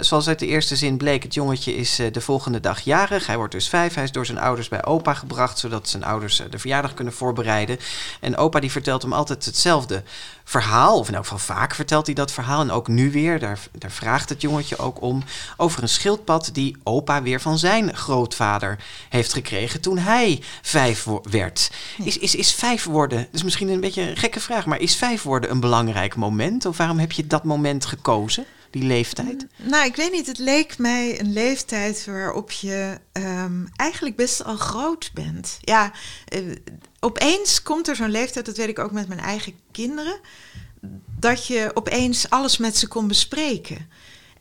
Zoals uit de eerste zin bleek, het jongetje is de volgende dag jarig. Hij wordt dus vijf. Hij is door zijn ouders bij opa gebracht, zodat zijn ouders de verjaardag kunnen voorbereiden. En opa die vertelt hem altijd hetzelfde verhaal, of in elk geval vaak vertelt hij dat verhaal. En ook nu weer, daar, daar vraagt het jongetje ook om, over een schildpad die opa weer van zijn grootvader heeft gekregen toen hij vijf werd. Is, is, is vijf worden, is misschien een beetje een gekke vraag, maar is vijf worden een belangrijk moment? Of waarom heb je dat moment gekozen, die leeftijd? Nou, ik weet niet. Het leek mij een leeftijd waarop je ehm, eigenlijk best al groot bent. Ja, eh, opeens komt er zo'n leeftijd, dat weet ik ook met mijn eigen kinderen, dat je opeens alles met ze kon bespreken.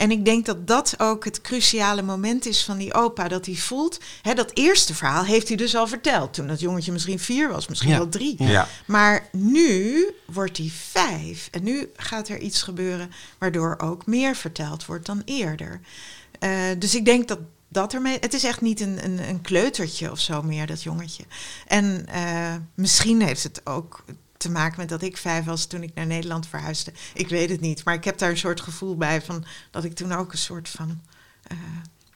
En ik denk dat dat ook het cruciale moment is van die opa. Dat hij voelt, hè, dat eerste verhaal heeft hij dus al verteld. Toen dat jongetje misschien vier was, misschien Ja. wel drie. Ja. Maar nu wordt hij vijf. En nu gaat er iets gebeuren waardoor ook meer verteld wordt dan eerder. Eh, dus ik denk dat dat ermee. Het is echt niet een, een, een kleutertje of zo meer, dat jongetje. En eh, misschien heeft het ook te maken met dat ik vijf was toen ik naar Nederland verhuisde. Ik weet het niet. Maar ik heb daar een soort gevoel bij van dat ik toen ook een soort van. eh,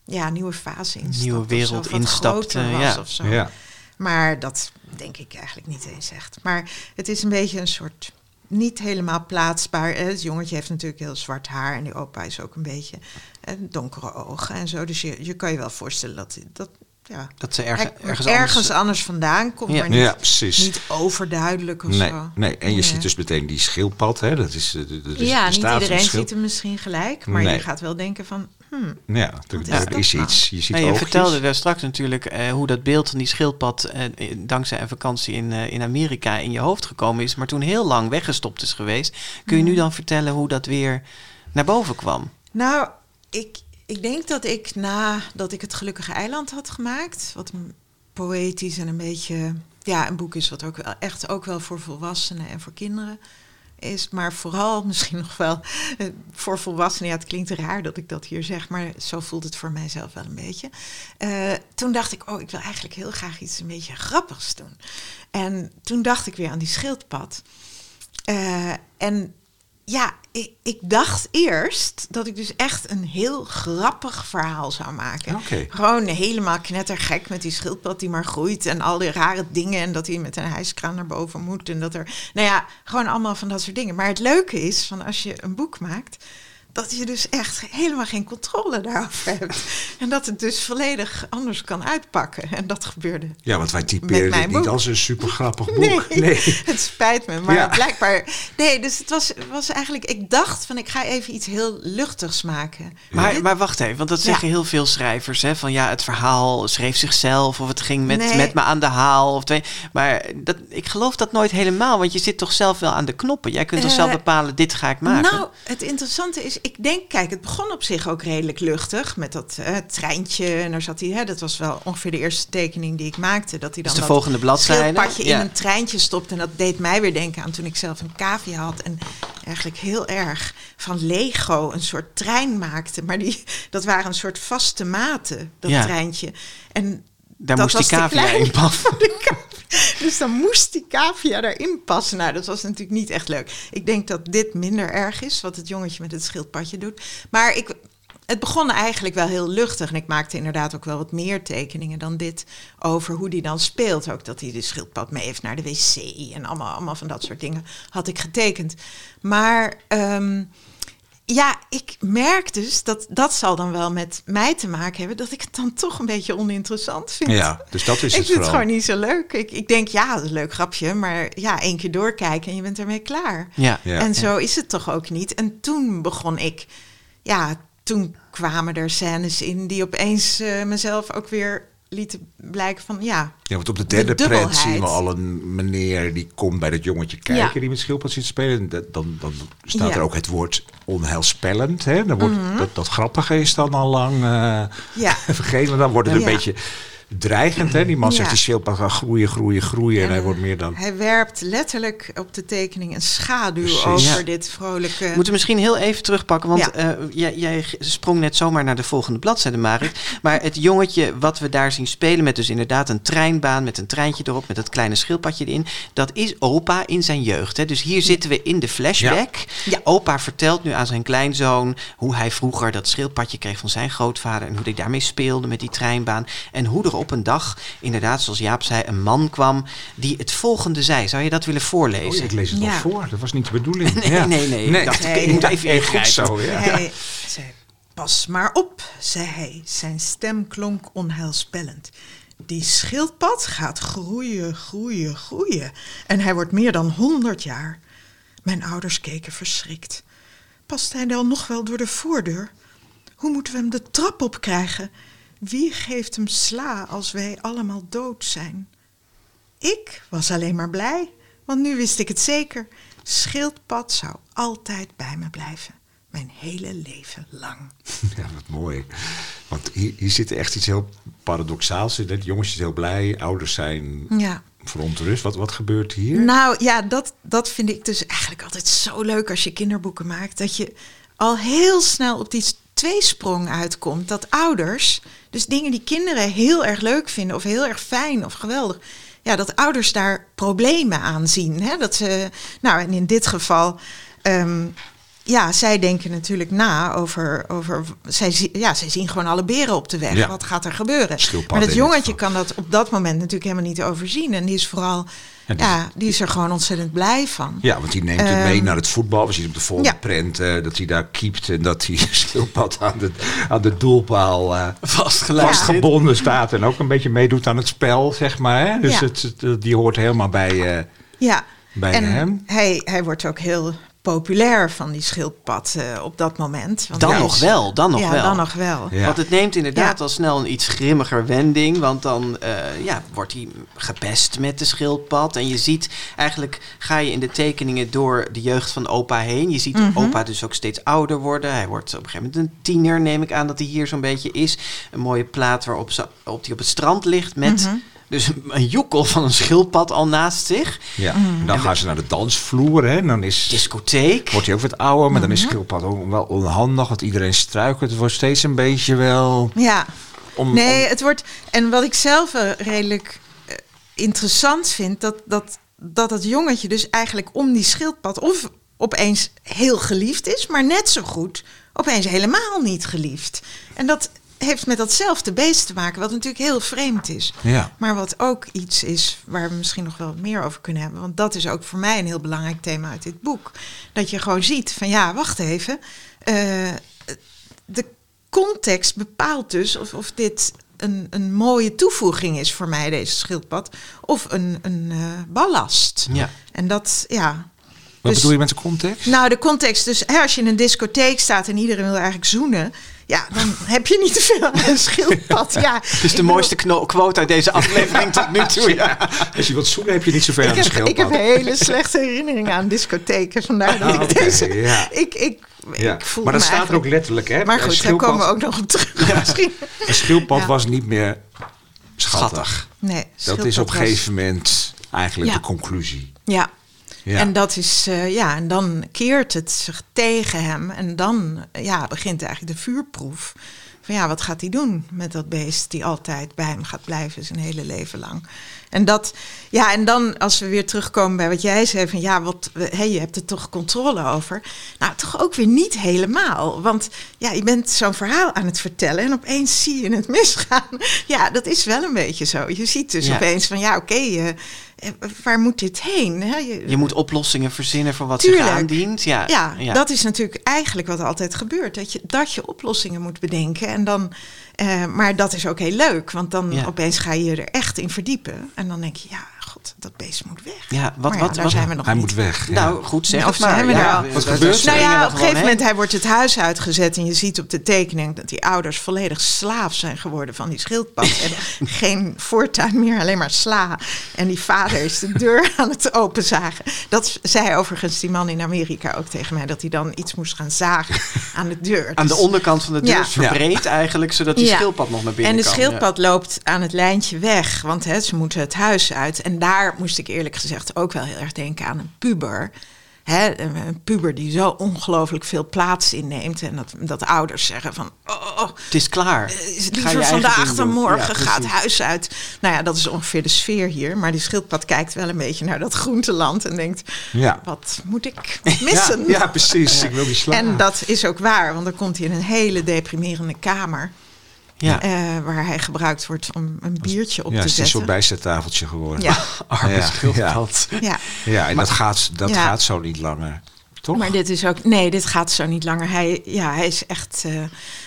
ja, nieuwe fase instapte. Nieuwe wereld instapte, ja. of zo. Ja. Maar dat denk ik eigenlijk niet eens echt. Maar het is een beetje een soort niet helemaal plaatsbaar. Het jongetje heeft natuurlijk heel zwart haar en die opa is ook een beetje eh, donkere ogen en zo. Dus je, je kan je wel voorstellen dat, dat ja, Dat ze ergens, ergens, ergens, anders... anders, vandaan komt, Ja. maar niet, ja, precies. niet overduidelijk of nee, zo. nee, en je Nee. ziet dus meteen die schildpad. Hè? Dat is, eh, de- de- ja, niet iedereen ziet hem misschien gelijk, maar Nee. je gaat wel denken van, hmm, Ja, er, is er dat is nou? iets. Je ziet Nee, je vertelde daar straks natuurlijk eh, hoe dat beeld van die schildpad eh, dankzij een vakantie in, eh, in Amerika in je hoofd gekomen is, maar toen heel lang weggestopt is geweest. Kun je nu dan vertellen hoe dat weer naar boven kwam? Nou, ik, ik denk dat ik nadat ik het Gelukkige Eiland had gemaakt, wat poëtisch en een beetje, ja, een boek is wat ook wel echt ook wel voor volwassenen en voor kinderen is, maar vooral misschien nog wel eh, voor volwassenen. Ja, het klinkt raar dat ik dat hier zeg, maar zo voelt het voor mijzelf wel een beetje. Eh, toen dacht ik, oh, ik wil eigenlijk heel graag iets een beetje grappigs doen. En toen dacht ik weer aan die schildpad. Eh, en ja, ik, ik dacht eerst dat ik dus echt een heel grappig verhaal zou maken. Gewoon helemaal knettergek met die schildpad die maar groeit en al die rare dingen en dat hij met een hijskraan naar boven moet en dat er, nou ja, gewoon allemaal van dat soort dingen. Maar het leuke is van als je een boek maakt, dat je dus echt helemaal geen controle daarover hebt. En dat het dus volledig anders kan uitpakken. En dat gebeurde. Ja, want wij typeren dit niet boek. als een super grappig boek. Nee, nee. het spijt me. Maar Ja. blijkbaar. Nee, dus het was, was eigenlijk. Ik dacht van ik ga even iets heel luchtigs maken. Maar, maar wacht even, want dat zeggen Ja. heel veel schrijvers. Hè, van ja, het verhaal schreef zichzelf of het ging met, Nee. met me aan de haal. Of twee. Maar dat, ik geloof dat nooit helemaal, want je zit toch zelf wel aan de knoppen. Jij kunt toch Eh, zelf bepalen, dit ga ik maken. Nou, het interessante is, ik denk, kijk, het begon op zich ook redelijk luchtig met dat eh, treintje. En daar zat hij, hè, dat was wel ongeveer de eerste tekening die ik maakte. Dat hij dan de dat volgende bladzijde. Ja. in een treintje stopt. En dat deed mij weer denken aan toen ik zelf een cavia had. En eigenlijk heel erg van Lego een soort trein maakte. Maar die, dat waren een soort vaste maten, dat Ja. treintje. En Daar dat moest die cavia in passen. Dus dan moest die cavia erin passen. Nou, dat was natuurlijk niet echt leuk. Ik denk dat dit minder erg is, wat het jongetje met het schildpadje doet. Maar ik, het begon eigenlijk wel heel luchtig. En ik maakte inderdaad ook wel wat meer tekeningen dan dit over hoe die dan speelt. Ook dat hij de schildpad mee heeft naar de wc en allemaal, allemaal van dat soort dingen had ik getekend. Maar ehm, ja, ik merk dus dat dat zal dan wel met mij te maken hebben dat ik het dan toch een beetje oninteressant vind. Ja, dus dat is ik het vind het gewoon niet zo leuk. Ik, ik denk, ja, dat is een leuk grapje, maar ja, één keer doorkijken en je bent ermee klaar. Ja. Ja. En zo is het toch ook niet. En toen begon ik, ja, toen kwamen er scènes in die opeens eh, mezelf ook weer lieten blijken van, ja, Ja, want op de De derde prent dubbelheid. zien we al een meneer die komt bij dat jongetje kijken Ja. die met schildpad zit te spelen. Dan, dan staat er ook het woord onheilspellend. Hè? Dan wordt, dat, dat grappige is dan al lang eh, Ja. vergeten. Maar dan wordt het een beetje dreigend. Hè? Die man zegt die schildpad gaat groeien, groeien, groeien. En, En, hij wordt meer dan... hij werpt letterlijk op de tekening een schaduw Precies. over Ja. dit vrolijke... Moeten we misschien heel even terugpakken, want Ja. eh, jij, jij sprong net zomaar naar de volgende bladzijde, Marit. Maar het jongetje wat we daar zien spelen met dus inderdaad een treinbaan met een treintje erop, met dat kleine schildpadje erin, dat is opa in zijn jeugd. Hè? Dus hier zitten we in de flashback. Ja. Opa vertelt nu aan zijn kleinzoon hoe hij vroeger dat schildpadje kreeg van zijn grootvader en hoe hij daarmee speelde met die treinbaan. En hoe er op een dag, inderdaad zoals Jaap zei, een man kwam die het volgende zei. Zou je dat willen voorlezen? Oh, ik lees het al Ja. voor. Dat was niet de bedoeling. Nee, Ja. nee, nee. Ik dacht, ik moet even goed ingrijpen. zo, ja. Hij zei, pas maar op, zei hij. Zijn stem klonk onheilspellend. Die schildpad gaat groeien, groeien, groeien. En hij wordt meer dan honderd jaar. Mijn ouders keken verschrikt. Past hij dan nog wel door de voordeur? Hoe moeten we hem de trap op krijgen? Wie geeft hem sla als wij allemaal dood zijn? Ik was alleen maar blij, want nu wist ik het zeker. Schildpad zou altijd bij me blijven. Mijn hele leven lang. Ja, wat mooi. Want hier, hier zit echt iets heel paradoxaals in. jongens zijn heel blij, ouders zijn Ja. verontrust. Wat, wat gebeurt hier? Nou ja, dat, dat vind ik dus eigenlijk altijd zo leuk als je kinderboeken maakt. Dat je al heel snel op die tweesprong uitkomt. Dat ouders, dus dingen die kinderen heel erg leuk vinden of heel erg fijn of geweldig. Ja, dat ouders daar problemen aan zien. Hè? Dat ze, nou en in dit geval, ehm, ja, zij denken natuurlijk na over, over zij, zi- ja, zij zien gewoon alle beren op de weg. Ja. Wat gaat er gebeuren? Schildpad maar dat jongetje kan dat op dat moment natuurlijk helemaal niet overzien. En die is vooral, die- ja, die is er gewoon ontzettend blij van. Ja, want die neemt het mee Ehm, naar het voetbal. We zien op de volgende ja. prent eh, dat hij daar keept en dat hij schildpad aan de, aan de doelpaal eh, Vastgelegd. vastgebonden staat. En ook een beetje meedoet aan het spel, zeg maar. Hè? Dus Ja. het, het- die hoort helemaal bij, eh, Ja, bij en hem. Hij, hij wordt ook heel populair van die schildpad eh, op dat moment. Want Dan nog is- wel, dan nog ja, wel. dan nog wel. Ja. Want het neemt inderdaad Ja. al snel een iets grimmiger wending. Want dan eh, ja, wordt hij gepest met de schildpad. En je ziet, eigenlijk ga je in de tekeningen door de jeugd van opa heen. Je ziet Mhm. opa dus ook steeds ouder worden. Hij wordt op een gegeven moment een tiener, neem ik aan dat hij hier zo'n beetje is. Een mooie plaat waarop ze, op die op het strand ligt met... Mhm. Dus een, joekel van een schildpad al naast zich. Ja. Mm. En dan gaan ze naar de dansvloer. Hè? En dan is, Discotheek. wordt hij ook wat ouder. Maar dan is schildpad ook wel onhandig. Want iedereen struikelt. Het wordt steeds een beetje wel... Ja, Om, nee, om- het wordt. En wat ik zelf redelijk eh, interessant vind, dat, dat, dat het jongetje dus eigenlijk om die schildpad of opeens heel geliefd is, maar net zo goed opeens helemaal niet geliefd. En dat heeft met datzelfde beest te maken, wat natuurlijk heel vreemd is. Ja. Maar wat ook iets is waar we misschien nog wel meer over kunnen hebben. Want dat is ook voor mij een heel belangrijk thema uit dit boek. Dat je gewoon ziet van ja, wacht even. eh, de context bepaalt dus of, of dit een, een mooie toevoeging is voor mij, deze schildpad. Of een, een eh, ballast. Ja. En dat, ja. Wat Dus- bedoel je met de context? Nou, de context. Dus hè, als je in een discotheek staat en iedereen wil eigenlijk zoenen. Ja, dan heb je niet te veel aan een schildpad. Ja, Het is de mooiste quote uit deze aflevering tot nu toe. Ja. Als je wilt zoenen heb je niet zoveel aan Ik heb, schildpad. ik heb hele slechte herinneringen aan discotheken. Vandaar dat Ah, ik deze... ja. Ik, ik, Ja. ik voel maar dat me staat er ook letterlijk, hè? Maar Een goed, daar komen we ook nog op terug. Misschien. Een schildpad Ja. was niet meer schattig. Schattig. Nee, Dat is op een gegeven moment eigenlijk Ja. de conclusie. Ja. Ja. En dat is, eh, ja, en dan keert het zich tegen hem. En dan ja, begint eigenlijk de vuurproef. Van ja, wat gaat hij doen met dat beest die altijd bij hem gaat blijven zijn hele leven lang. En dat, ja, en dan als we weer terugkomen bij wat jij zei van ja, wat, hey, je hebt er toch controle over. Nou, toch ook weer niet helemaal. Want ja, je bent zo'n verhaal aan het vertellen en opeens zie je het misgaan. Ja, dat is wel een beetje zo. Je ziet dus Ja. opeens van ja, oké, eh, waar moet dit heen? Hè? Je- Je moet oplossingen verzinnen voor wat zich Tuurlijk. aandient. Ja, ja, dat is natuurlijk eigenlijk wat altijd gebeurt. Dat je, dat je oplossingen moet bedenken. En dan, eh, maar dat is ook heel leuk. Want dan Ja. opeens ga je je er echt in verdiepen. En dan denk je, ja, god, dat beest moet weg. Ja, wat- Maar wat- daar wat- zijn we nog Hij niet. moet weg. ja. Nou, goed zeg of maar. zijn we Ja, er al? we- Wat gebeurt er? Nou ja, op een gegeven moment, hij wordt het huis uitgezet en je ziet op de tekening dat die ouders volledig slaaf zijn geworden van die schildpad. en geen voortuin meer, alleen maar sla. En die vader is de deur aan het openzagen. Dat zei overigens die man in Amerika ook tegen mij, dat hij dan iets moest gaan zagen aan de deur. Aan de Dus- onderkant van de deur verbreed eigenlijk, zodat die Ja. schildpad nog naar binnen En de kan. schildpad loopt aan het lijntje weg, want hè, ze moeten het huis uit. En daar moest ik eerlijk gezegd ook wel heel erg denken aan een puber. Hè, een puber die zo ongelooflijk veel plaats inneemt. En dat, dat ouders zeggen van... Oh, Ja. Het is klaar. is je liever eigen vandaag dan morgen Ja, gaat huis uit. Nou ja, dat is ongeveer de sfeer hier. Maar die schildpad kijkt wel een beetje naar dat groenteland en denkt... Ja. Wat moet ik missen? Ja, ja, precies. Ik wil die slaan. En dat is ook waar, want dan komt hij in een hele deprimerende kamer. Ja. Eh, waar hij gebruikt wordt om een biertje op ja, te het is een soort zetten. bijzettafeltje geworden. Ja, Arme Ja, schildpad. ja, Ja, en dat, gaat, dat Ja. gaat zo niet langer. Toch? maar dit is ook... Nee, dit gaat zo niet langer. Hij, ja, hij is echt... eh,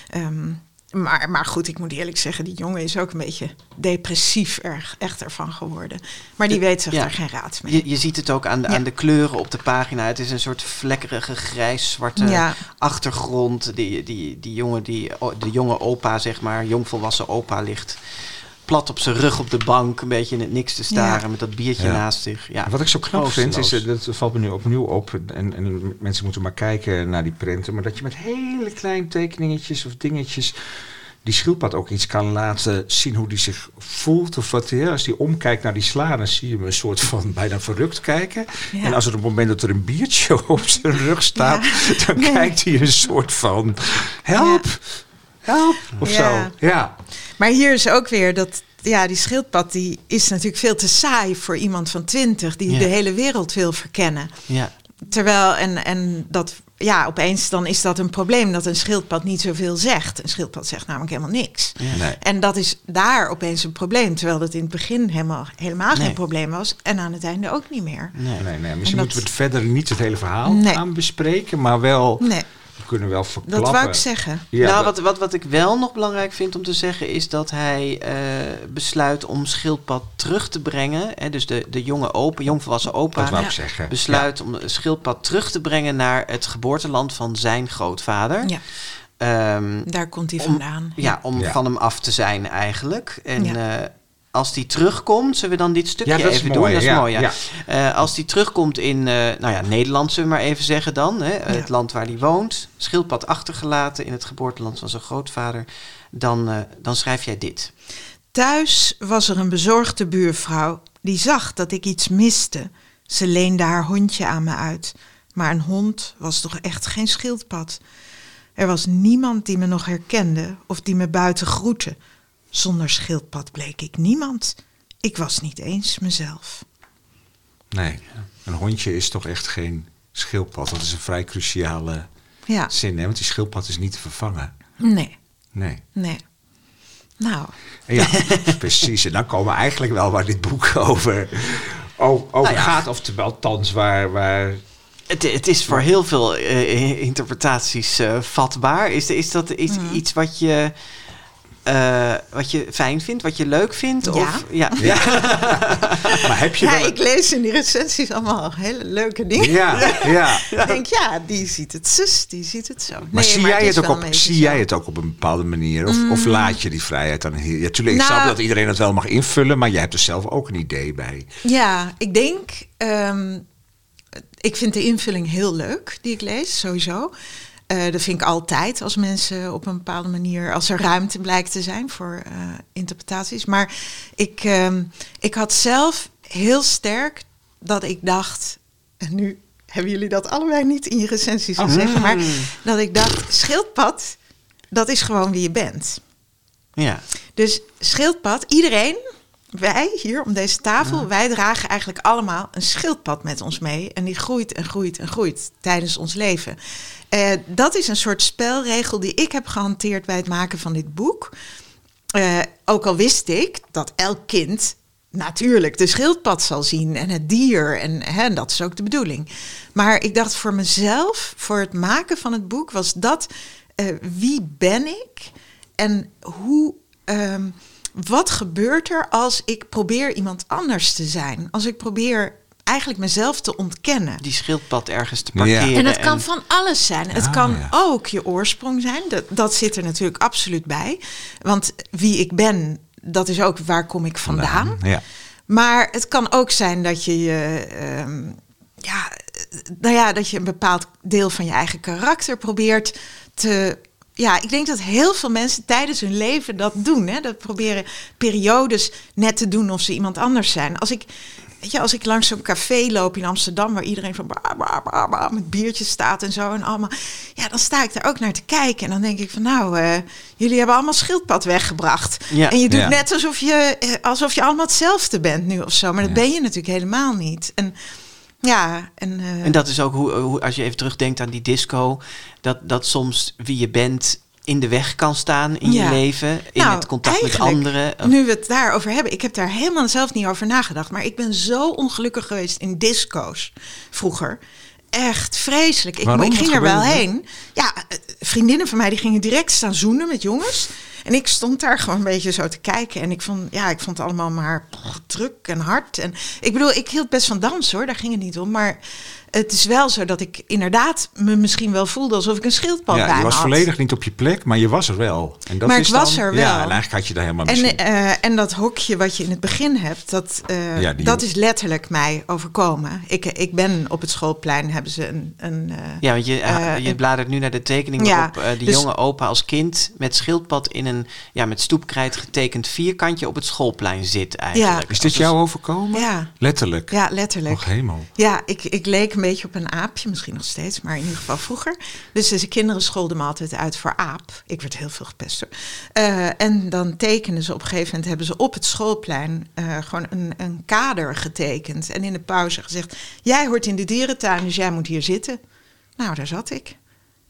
ehm, maar, maar goed, ik moet eerlijk zeggen, die jongen is ook een beetje depressief erg, echt ervan geworden. Maar die weet zich Ja. er geen raad mee. Je, je ziet het ook aan de, Ja. aan de kleuren op de pagina. Het is een soort vlekkerige grijs-zwarte Ja. Achtergrond. Die, die, die jongen, die, de jonge opa, zeg maar, jongvolwassen opa, ligt plat op zijn rug op de bank. Een beetje in het niks te staren Ja. met dat biertje Ja. naast zich. Ja, Wat ik zo knap vind, is, eh, dat valt me nu opnieuw op, en, en mensen moeten maar kijken naar die prenten, maar dat je met hele kleine tekeningetjes of dingetjes die schildpad ook iets kan laten zien hoe die zich voelt. Of wat, ja, als die omkijkt naar die sla, dan zie je hem een soort van bijna verrukt kijken. Ja. En als er op het moment dat er een biertje op zijn rug staat, dan Nee. kijkt hij een soort van help, help, of Ja. zo. Ja, Maar hier is ook weer dat... Ja, die schildpad die is natuurlijk veel te saai voor iemand van twintig... die Ja. de hele wereld wil verkennen. Ja. Terwijl, en, en dat, ja, opeens dan is dat een probleem dat een schildpad niet zoveel zegt. Een schildpad zegt namelijk helemaal niks. Ja. nee. En dat is daar opeens een probleem, terwijl dat in het begin helemaal, helemaal Nee. geen probleem was. En aan het einde ook niet meer. Nee. Nee, nee, misschien dat- moeten we het verder niet het hele verhaal Nee. gaan bespreken, maar wel, Nee, kunnen wel verklappen. dat wou ik zeggen. Ja, nou, wat, wat, wat ik wel nog belangrijk vind om te zeggen is dat hij eh, besluit om schildpad terug te brengen. Hè, dus de, de jonge opa, jongvolwassen opa, dat wou Ja. ik zeggen. besluit om de schildpad terug te brengen naar het geboorteland van zijn grootvader. Ja, Ehm, daar komt hij om- vandaan. ja, om Ja. van hem af te zijn eigenlijk. En Ja. Als die terugkomt, zullen we dan dit stukje Ja, even mooi, doen? Dat is ja, mooi, ja. ja. Eh, als die terugkomt in, eh, nou ja, Nederland zullen we maar even zeggen dan. Hè, Het land waar hij woont. Schildpad achtergelaten in het geboorteland van zijn grootvader. Dan, eh, dan schrijf jij dit. Thuis was er een bezorgde buurvrouw die zag dat ik iets miste. Ze leende haar hondje aan me uit. Maar een hond was toch echt geen schildpad. Er was niemand die me nog herkende of die me buiten groette. Zonder schildpad bleek ik niemand. Ik was niet eens mezelf. Nee, een hondje is toch echt geen schildpad. Dat is een vrij cruciale Ja, zin, hè? want die schildpad is niet te vervangen. nee, Nee. nee. Nou, Ja, precies. En dan komen we eigenlijk wel waar dit boek over, over Nou ja. gaat. Oftewel, althans, waar, waar Het, het is voor heel veel eh, interpretaties eh, vatbaar. Is, is dat is Mhm. iets wat je, eh, wat je fijn vindt, wat je leuk vindt? Ja. Of, ja. Maar heb je ja, wel... ik lees in die recensies allemaal hele leuke dingen. Ja, ja. Ik denk, ja, die ziet het zus, die ziet het zo. Maar Nee, zie, maar jij het, ook op, zie zo. jij het ook op een bepaalde manier? Of, of laat je die vrijheid dan heel... Ja, tuurlijk, ik Nou- snap dat iedereen het wel mag invullen, maar jij hebt er zelf ook een idee bij. Ja, ik denk. ehm, ik vind de invulling heel leuk die ik lees, sowieso. Eh, dat vind ik altijd als mensen op een bepaalde manier, als er ruimte blijkt te zijn voor eh, interpretaties. Maar ik, ehm, ik had zelf heel sterk dat ik dacht, en nu hebben jullie dat allebei niet in je recensies gezegd, maar dat ik dacht, schildpad, dat is gewoon wie je bent. ja. Dus schildpad, iedereen, wij hier om deze tafel, wij dragen eigenlijk allemaal een schildpad met ons mee. En die groeit en groeit en groeit tijdens ons leven. Eh, dat is een soort spelregel die ik heb gehanteerd bij het maken van dit boek. Eh, ook al wist ik dat elk kind natuurlijk de schildpad zal zien en het dier. En hè, dat is ook de bedoeling. Maar ik dacht voor mezelf, voor het maken van het boek, was dat eh, wie ben ik en hoe. ehm, wat gebeurt er als ik probeer iemand anders te zijn? Als ik probeer eigenlijk mezelf te ontkennen. Die schildpad ergens te Ja. parkeren. En het kan van alles zijn. Het Ah, kan ja. ook je oorsprong zijn. Dat, dat zit er natuurlijk absoluut bij. Want wie ik ben, dat is ook waar kom ik vandaan. Ja. Maar het kan ook zijn dat je je. ehm, ja, nou ja, dat je een bepaald deel van je eigen karakter probeert te. Ja, ik denk dat heel veel mensen tijdens hun leven dat doen. Hè? Dat proberen periodes net te doen of ze iemand anders zijn. Als ik, weet je, als ik langs zo'n café loop in Amsterdam, waar iedereen van bra, bra, bra, bra, met biertjes staat en zo en allemaal. Ja, dan sta ik er ook naar te kijken. En dan denk ik van nou, eh, jullie hebben allemaal schildpad weggebracht. Ja. En je doet Ja. net alsof je, eh, alsof je allemaal hetzelfde bent nu of zo. Maar dat Ja. ben je natuurlijk helemaal niet. En ja, en, eh, En dat is ook hoe, hoe, als je even terugdenkt aan die disco, dat, dat soms wie je bent in de weg kan staan in Ja. je leven, in Nou, het contact met anderen. Nu we het daarover hebben, ik heb daar helemaal zelf niet over nagedacht. Maar ik ben zo ongelukkig geweest in disco's vroeger. Echt vreselijk. Ik, Waarom? ik ging er wel heen. Ja, eh, vriendinnen van mij die gingen direct staan zoenen met jongens. En ik stond daar gewoon een beetje zo te kijken. En ik vond, ja, ik vond het allemaal maar druk en hard. En ik bedoel, ik hield best van dans hoor, daar ging het niet om. Maar het is wel zo dat ik inderdaad me misschien wel voelde alsof ik een schildpad bij Ja, je was had. volledig niet op je plek, maar je was er wel. En dat Maar is ik was dan- er Ja, wel. en eigenlijk had je daar helemaal En, eh, en dat hokje wat je in het begin hebt, dat, eh, Ja, die dat is letterlijk mij overkomen. Ik, ik ben op het schoolplein, hebben ze een... een eh, Ja, want je, je bladert nu naar de tekening Ja, waarop eh, de dus- jonge opa als kind met schildpad in een ja, met stoepkrijt getekend vierkantje op het schoolplein zit eigenlijk. is dit jou overkomen? Ja. Letterlijk? ja, letterlijk. Och, hemel. Ja, ik, ik leek een beetje op een aapje, misschien nog steeds, maar in ieder geval vroeger. Dus de kinderen scholden me altijd uit voor aap. Ik werd heel veel gepest hoor. Eh, en dan tekenen ze op een gegeven moment, hebben ze op het schoolplein eh, gewoon een, een kader getekend. En in de pauze gezegd, jij hoort in de dierentuin, dus jij moet hier zitten. Nou, daar zat ik.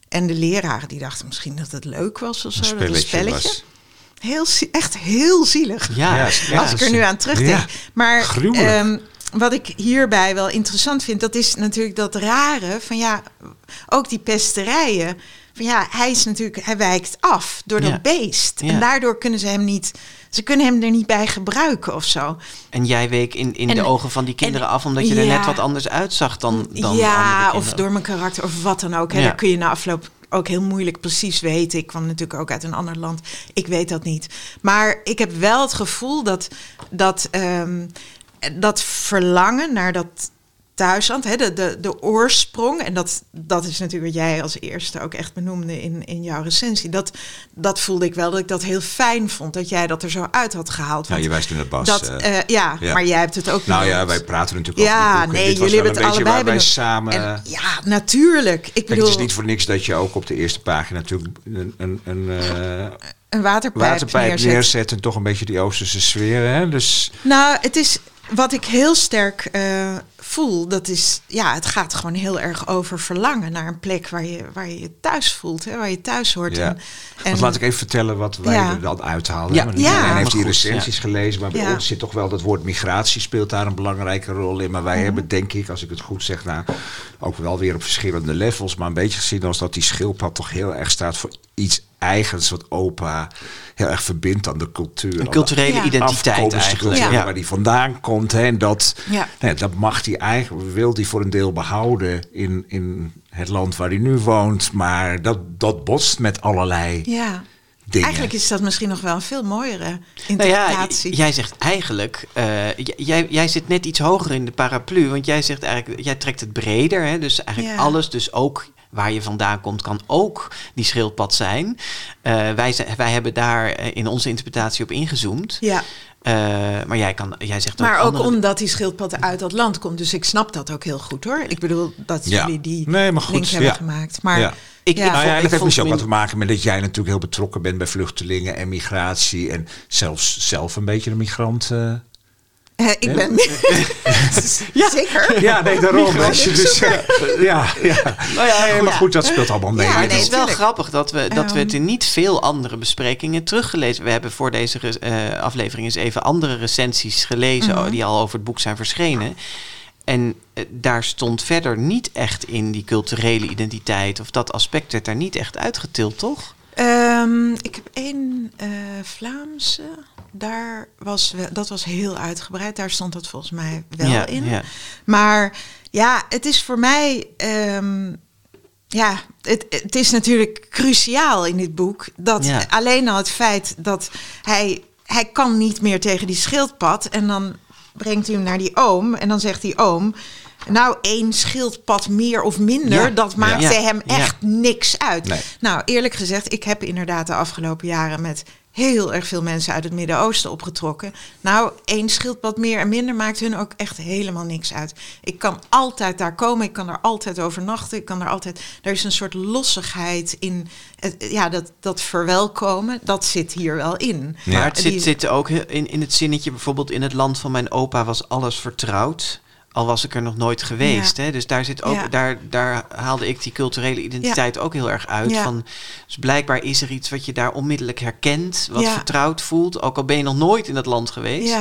En de leraren die dachten misschien dat het leuk was of zo, Een dat het spelletje was. Heel, zie- echt heel zielig. Ja, Ja, ja. als ik er nu aan terugdenk. Ja, maar gruwelijk. Wat ik hierbij wel interessant vind, dat is natuurlijk dat rare van ja, ook die pesterijen. Van ja, hij is natuurlijk, hij wijkt af door dat Ja. beest. Ja. En daardoor kunnen ze hem niet, ze kunnen hem er niet bij gebruiken of zo. En jij week in, in En- de ogen van die kinderen en- af omdat je er net wat anders uitzag dan, dan ja, of door mijn karakter of wat dan ook. Hè. Dat kun je na afloop ook heel moeilijk precies weten. Ik kwam natuurlijk ook uit een ander land. Ik weet dat niet. Maar ik heb wel het gevoel dat dat, ehm, dat verlangen naar dat thuisland, hè, de, de, de oorsprong, en dat, dat is natuurlijk wat jij als eerste ook echt benoemde in, in jouw recensie. Dat, dat voelde ik wel dat ik dat heel fijn vond, dat jij dat er zo uit had gehaald. Ja, Want je wijst nu naar Bas. dat, eh. eh, ja, ja. maar jij hebt het ook nou ja, wij praten natuurlijk Ja, over nee, was jullie hebben het allebei waar wij samen... En, ja, natuurlijk. Ik Kijk, bedoel, het is niet voor niks dat je ook op de eerste pagina natuurlijk een, een, een eh, een waterpijp, waterpijp neerzet. neerzet. en toch een beetje die Oosterse sfeer. Hè? Dus Nou, het is wat ik heel sterk eh, voel, dat is, ja, het gaat gewoon heel erg over verlangen naar een plek waar je waar je, je thuis voelt, hè, waar je thuis hoort. Ja. En, Want laat ik even vertellen wat wij Ja. er dan uithaalden. Ja. Want Ja. Iedereen heeft die recensies gelezen, maar bij Ja. ons zit toch wel dat woord migratie speelt daar een belangrijke rol in. Maar Mhm. wij hebben denk ik, als ik het goed zeg, nou, ook wel weer op verschillende levels, maar een beetje gezien als dat die schildpad toch heel erg staat voor iets eigens wat opa heel erg verbindt aan de cultuur. Een de culturele Ja. identiteit eigenlijk. cultuur, Ja. waar die vandaan komt. Hè, en dat, Ja. nou ja, dat mag hij eigenlijk, wil hij voor een deel behouden in, in het land waar hij nu woont. Maar dat, dat botst met allerlei ja. dingen. Eigenlijk is dat misschien nog wel een veel mooiere Nou ja, interpretatie. jij zegt eigenlijk, eh, jij, jij zit net iets hoger in de paraplu, want jij zegt eigenlijk, jij trekt het breder, hè? dus eigenlijk Ja. alles, dus ook waar je vandaan komt, kan ook die schildpad zijn. Eh, wij, wij hebben daar eh, in onze interpretatie op ingezoomd. ja, Eh, maar jij, kan, jij zegt maar ook, ook andere- omdat die schildpad uit dat land komt. Dus ik snap dat ook heel goed hoor. Ik bedoel dat Ja. jullie die Nee, maar goed, link hebben ja. gemaakt. Maar Ja. Ik- ja. ik Nou ja, ik dat heeft misschien ook wat te maken met dat jij natuurlijk heel betrokken bent bij vluchtelingen en migratie. En zelfs zelf een beetje een migrant. eh. Eh, ik ben. ja, zeker. Ja, nee, daarom. Dus, ja, ja. Nou ja, maar goed, dat speelt allemaal mee. Ja, het is wel grappig dat we, dat we het Ehm. in niet veel andere besprekingen teruggelezen. We hebben voor deze eh, aflevering eens even andere recensies gelezen Mhm. die al over het boek zijn verschenen. En eh, daar stond verder niet echt in die culturele identiteit of dat aspect werd daar niet echt uitgetild, toch? Ehm, ik heb één eh, Vlaamse. Daar was we- dat was heel uitgebreid. Daar stond dat volgens mij wel ja, in. ja. Maar ja, het is voor mij. ehm, ja, het, het is natuurlijk cruciaal in dit boek. Dat Ja. alleen al het feit dat hij. Hij kan niet meer tegen die schildpad. En dan brengt hij hem naar die oom. En dan zegt die oom. Nou, één schildpad meer of minder, Ja. dat maakte Ja. hem Ja. echt niks uit. Nee. Nou, eerlijk gezegd, ik heb inderdaad de afgelopen jaren met heel erg veel mensen uit het Midden-Oosten opgetrokken. Nou, één schildpad meer en minder maakt hun ook echt helemaal niks uit. Ik kan altijd daar komen, ik kan er altijd overnachten, ik kan er altijd. Er is een soort lossigheid in, ja, dat, dat verwelkomen, dat zit hier wel in. Ja. Maar het zit, zit ook in, in het zinnetje bijvoorbeeld in het land van mijn opa was alles vertrouwd. Al was ik er nog nooit geweest. Ja. Hè? Dus daar, zit ook, Ja. daar, daar haalde ik die culturele identiteit ook heel erg uit. Van, dus blijkbaar is er iets wat je daar onmiddellijk herkent. Wat vertrouwd voelt. Ook al ben je nog nooit in dat land geweest.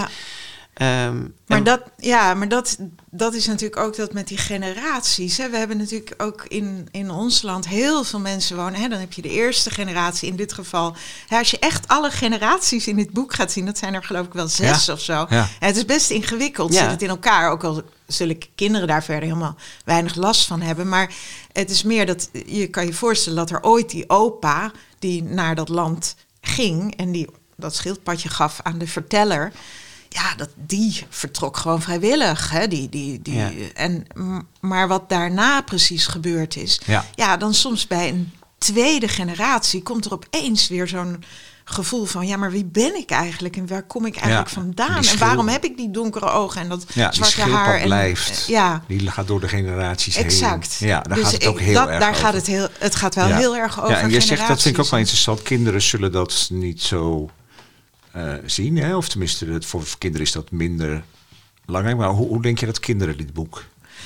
Ehm, Maar, en- dat, ja, maar dat, dat is natuurlijk ook dat met die generaties. Hè. We hebben natuurlijk ook in, in ons land heel veel mensen wonen. Hè. Dan heb je de eerste generatie in dit geval. Ja, als je echt alle generaties in dit boek gaat zien, dat zijn er geloof ik wel zes Ja. of zo. Ja. het is best ingewikkeld, zit het in elkaar. Ook al zullen kinderen daar verder helemaal weinig last van hebben. Maar het is meer dat je kan je voorstellen dat er ooit die opa die naar dat land ging en die dat schildpadje gaf aan de verteller. Ja, dat, die vertrok gewoon vrijwillig. Hè? Die, die, die, Ja. en, maar wat daarna precies gebeurd is. Ja. ja, dan soms bij een tweede generatie komt er opeens weer zo'n gevoel van... ja, maar wie ben ik eigenlijk en waar kom ik eigenlijk Ja, vandaan? En waarom heb ik die donkere ogen en dat Ja, zwarte haar? En, blijft. ja, Die gaat door de generaties exact. heen. Ja, daar Dus gaat het ook heel dat, erg Daar over. gaat het, heel, het gaat wel Ja. heel erg over Ja, en je zegt, dat vind ik ook wel interessant. Kinderen zullen dat niet zo eh, zien. Hè? Of tenminste, het- voor kinderen is dat minder belangrijk. Maar hoe, hoe denk je dat kinderen dit boek...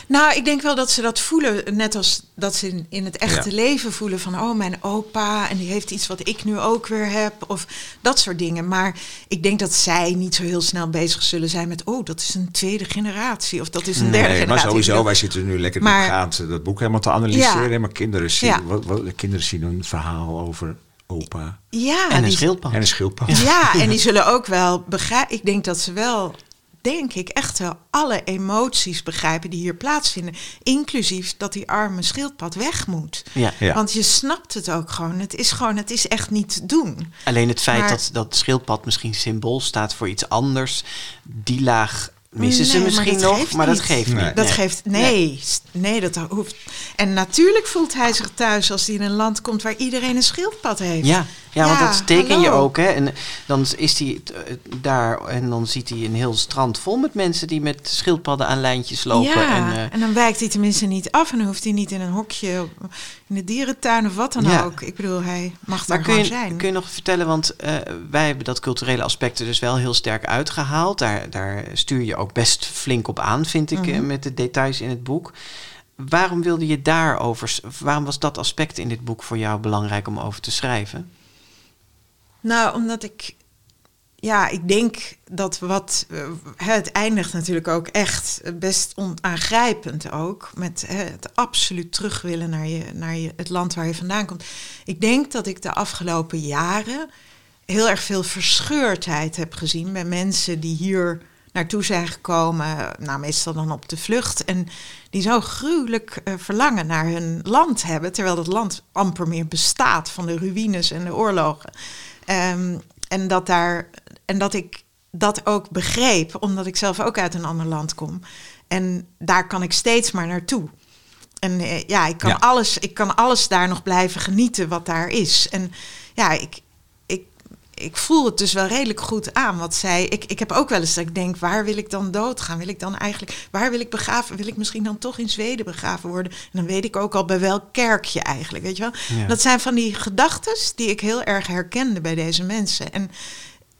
Nou, ik denk wel dat ze dat voelen, net als dat ze in, in het echte Ja. leven voelen van, oh, mijn opa, en die heeft iets wat ik nu ook weer heb, of dat soort dingen. Maar ik denk dat zij niet zo heel snel bezig zullen zijn met, oh, dat is een tweede generatie, of dat is een derde Nee, generatie. maar sowieso, wij zitten nu lekker Maar- diepgaand dat boek helemaal te analyseren. Ja. Maar kinderen zien, Ja. wat, wat, kinderen zien een verhaal over opa ja, en een die, schildpad. en een schildpad. ja, en die zullen ook wel begrijpen. Ik denk dat ze wel, denk ik, echt wel alle emoties begrijpen die hier plaatsvinden. Inclusief dat die arme schildpad weg moet. Ja. Ja. Want je snapt het ook gewoon. Het is gewoon, het is echt niet te doen. Alleen het feit Maar- dat dat schildpad misschien symbool staat voor iets anders, die laag missen ze Nee, misschien dat nog, maar dat niet. geeft Nee. niet. Dat Nee. geeft. Nee, nee, dat hoeft. En natuurlijk voelt hij zich thuis als hij in een land komt waar iedereen een schildpad heeft. Ja. Ja, want dat teken je ook, hè? En dan is hij eh, daar en dan ziet hij een heel strand vol met mensen die met schildpadden aan lijntjes lopen. ja, En, eh, en dan wijkt hij tenminste niet af en dan hoeft hij niet in een hokje in de dierentuin of wat dan Ja. ook. Ik bedoel, hij mag maar daar kun je, zijn. kun je nog vertellen, want eh, wij hebben dat culturele aspect er dus wel heel sterk uitgehaald. Daar, daar stuur je ook best flink op aan, vind ik, Mhm. met de details in het boek. Waarom wilde je daarover, waarom was dat aspect in dit boek voor jou belangrijk om over te schrijven? Nou, omdat ik. Ja, ik denk dat wat. eh, het eindigt natuurlijk ook echt best onaangrijpend ook. Met het absoluut terug willen naar, je, naar je, het land waar je vandaan komt. Ik denk dat ik de afgelopen jaren heel erg veel verscheurdheid heb gezien bij mensen die hier naartoe zijn gekomen. Nou, meestal dan op de vlucht. En die zo gruwelijk eh, verlangen naar hun land hebben. Terwijl dat land amper meer bestaat van de ruïnes en de oorlogen. Ehm, en, dat daar, en dat ik dat ook begreep, omdat ik zelf ook uit een ander land kom. En daar kan ik steeds maar naartoe. En eh, ja, ik kan, Ja. Alles, ik kan alles daar nog blijven genieten wat daar is. En ja, ik, ik voel het dus wel redelijk goed aan wat zij. Ik, ik heb ook wel eens dat ik denk: waar wil ik dan doodgaan? Wil ik dan eigenlijk. Waar wil ik begraven? Wil ik misschien dan toch in Zweden begraven worden? En dan weet ik ook al bij welk kerkje eigenlijk. Weet je wel? Ja. Dat zijn van die gedachten die ik heel erg herkende bij deze mensen. En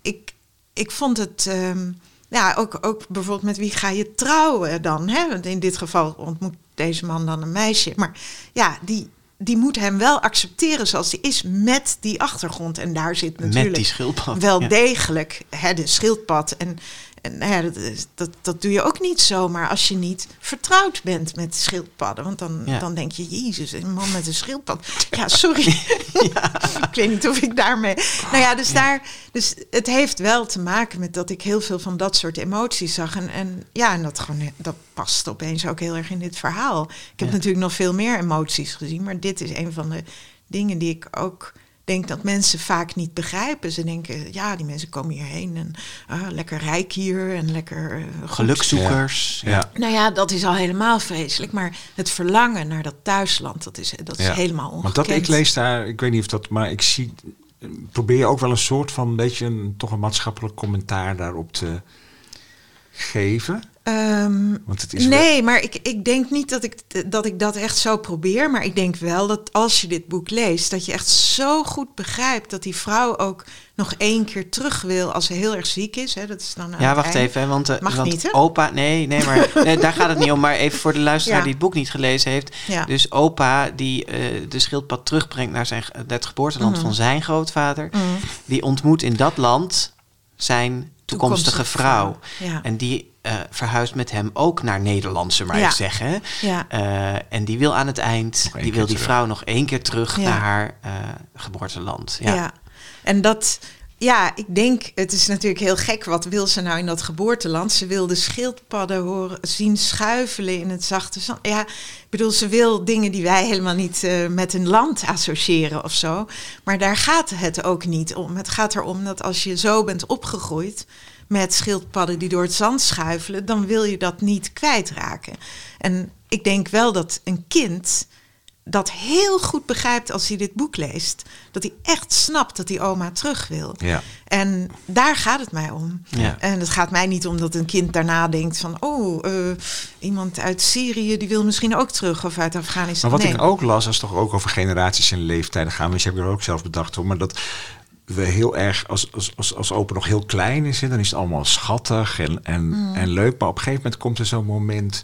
ik, ik vond het. ehm, ja, ook, ook bijvoorbeeld met wie ga je trouwen dan? Hè? Want in dit geval ontmoet deze man dan een meisje. Maar ja, die, die moet hem wel accepteren zoals hij is met die achtergrond. En daar zit natuurlijk Met die schildpad. wel ja. degelijk hè, de schildpad. En, en nou ja, dat, dat, dat doe je ook niet zomaar als je niet vertrouwd bent met schildpadden. Want dan, Ja. dan denk je, jezus, een man met een schildpad. Ja, sorry. ik weet niet of ik daarmee... Nou ja, dus, daar, dus het heeft wel te maken met dat ik heel veel van dat soort emoties zag. En, en ja, en dat, gewoon, dat past opeens ook heel erg in dit verhaal. Ik heb Ja. natuurlijk nog veel meer emoties gezien. Maar dit is een van de dingen die ik ook denk dat mensen vaak niet begrijpen. Ze denken, ja, die mensen komen hierheen en ah, lekker rijk hier en lekker eh. Gelukzoekers. Ja. Nou ja, dat is al helemaal vreselijk. Maar het verlangen naar dat thuisland, dat is, dat is Ja. helemaal ongekend. Want dat ik lees daar, ik weet niet of dat, maar ik zie, probeer je ook wel een soort van beetje een, toch een maatschappelijk commentaar daarop te geven. Ehm, Want het is wel- nee, maar ik, ik denk niet dat ik, dat ik dat echt zo probeer. Maar ik denk wel dat als je dit boek leest, dat je echt zo goed begrijpt dat die vrouw ook nog één keer terug wil als ze heel erg ziek is. Hè? Dat is dan Ja, wacht eind. even, hè, want, eh, Mag want niet, hè? opa, nee, nee, maar nee, daar gaat het niet om. Maar even voor de luisteraar Ja. die het boek niet gelezen heeft. Ja. Dus opa die eh, de schildpad terugbrengt naar zijn, het geboorteland Mhm. van zijn grootvader, Mm. die ontmoet in dat land zijn toekomstige, vrouw. ja. En die eh, verhuist met hem ook naar Nederland, zullen we maar Ja. even zeggen. Ja. Eh, en die wil aan het eind, die wil die terug. vrouw nog één keer terug Ja. naar haar eh, geboorteland. Ja. Ja. en dat, ja, ik denk, het is natuurlijk heel gek. Wat wil ze nou in dat geboorteland? Ze wil de schildpadden horen, zien schuifelen in het zachte zand. Ja, ik bedoel, ze wil dingen die wij helemaal niet eh, met een land associëren of zo. Maar daar gaat het ook niet om. Het gaat erom dat als je zo bent opgegroeid met schildpadden die door het zand schuifelen, dan wil je dat niet kwijtraken. En ik denk wel dat een kind dat heel goed begrijpt als hij dit boek leest. Dat hij echt snapt dat die oma terug wil. Ja. En daar gaat het mij om. Ja. En het gaat mij niet om dat een kind daarna denkt van... oh, eh, iemand uit Syrië die wil misschien ook terug of uit Afghanistan. Maar wat nee. ik ook las, als het toch ook over generaties en leeftijden gaan. Dus heb ik er ook zelf bedacht hoor. Maar dat we heel erg, als, als, als, als open nog heel klein is, hè, dan is het allemaal schattig en, en, Mm. en leuk. Maar op een gegeven moment komt er zo'n moment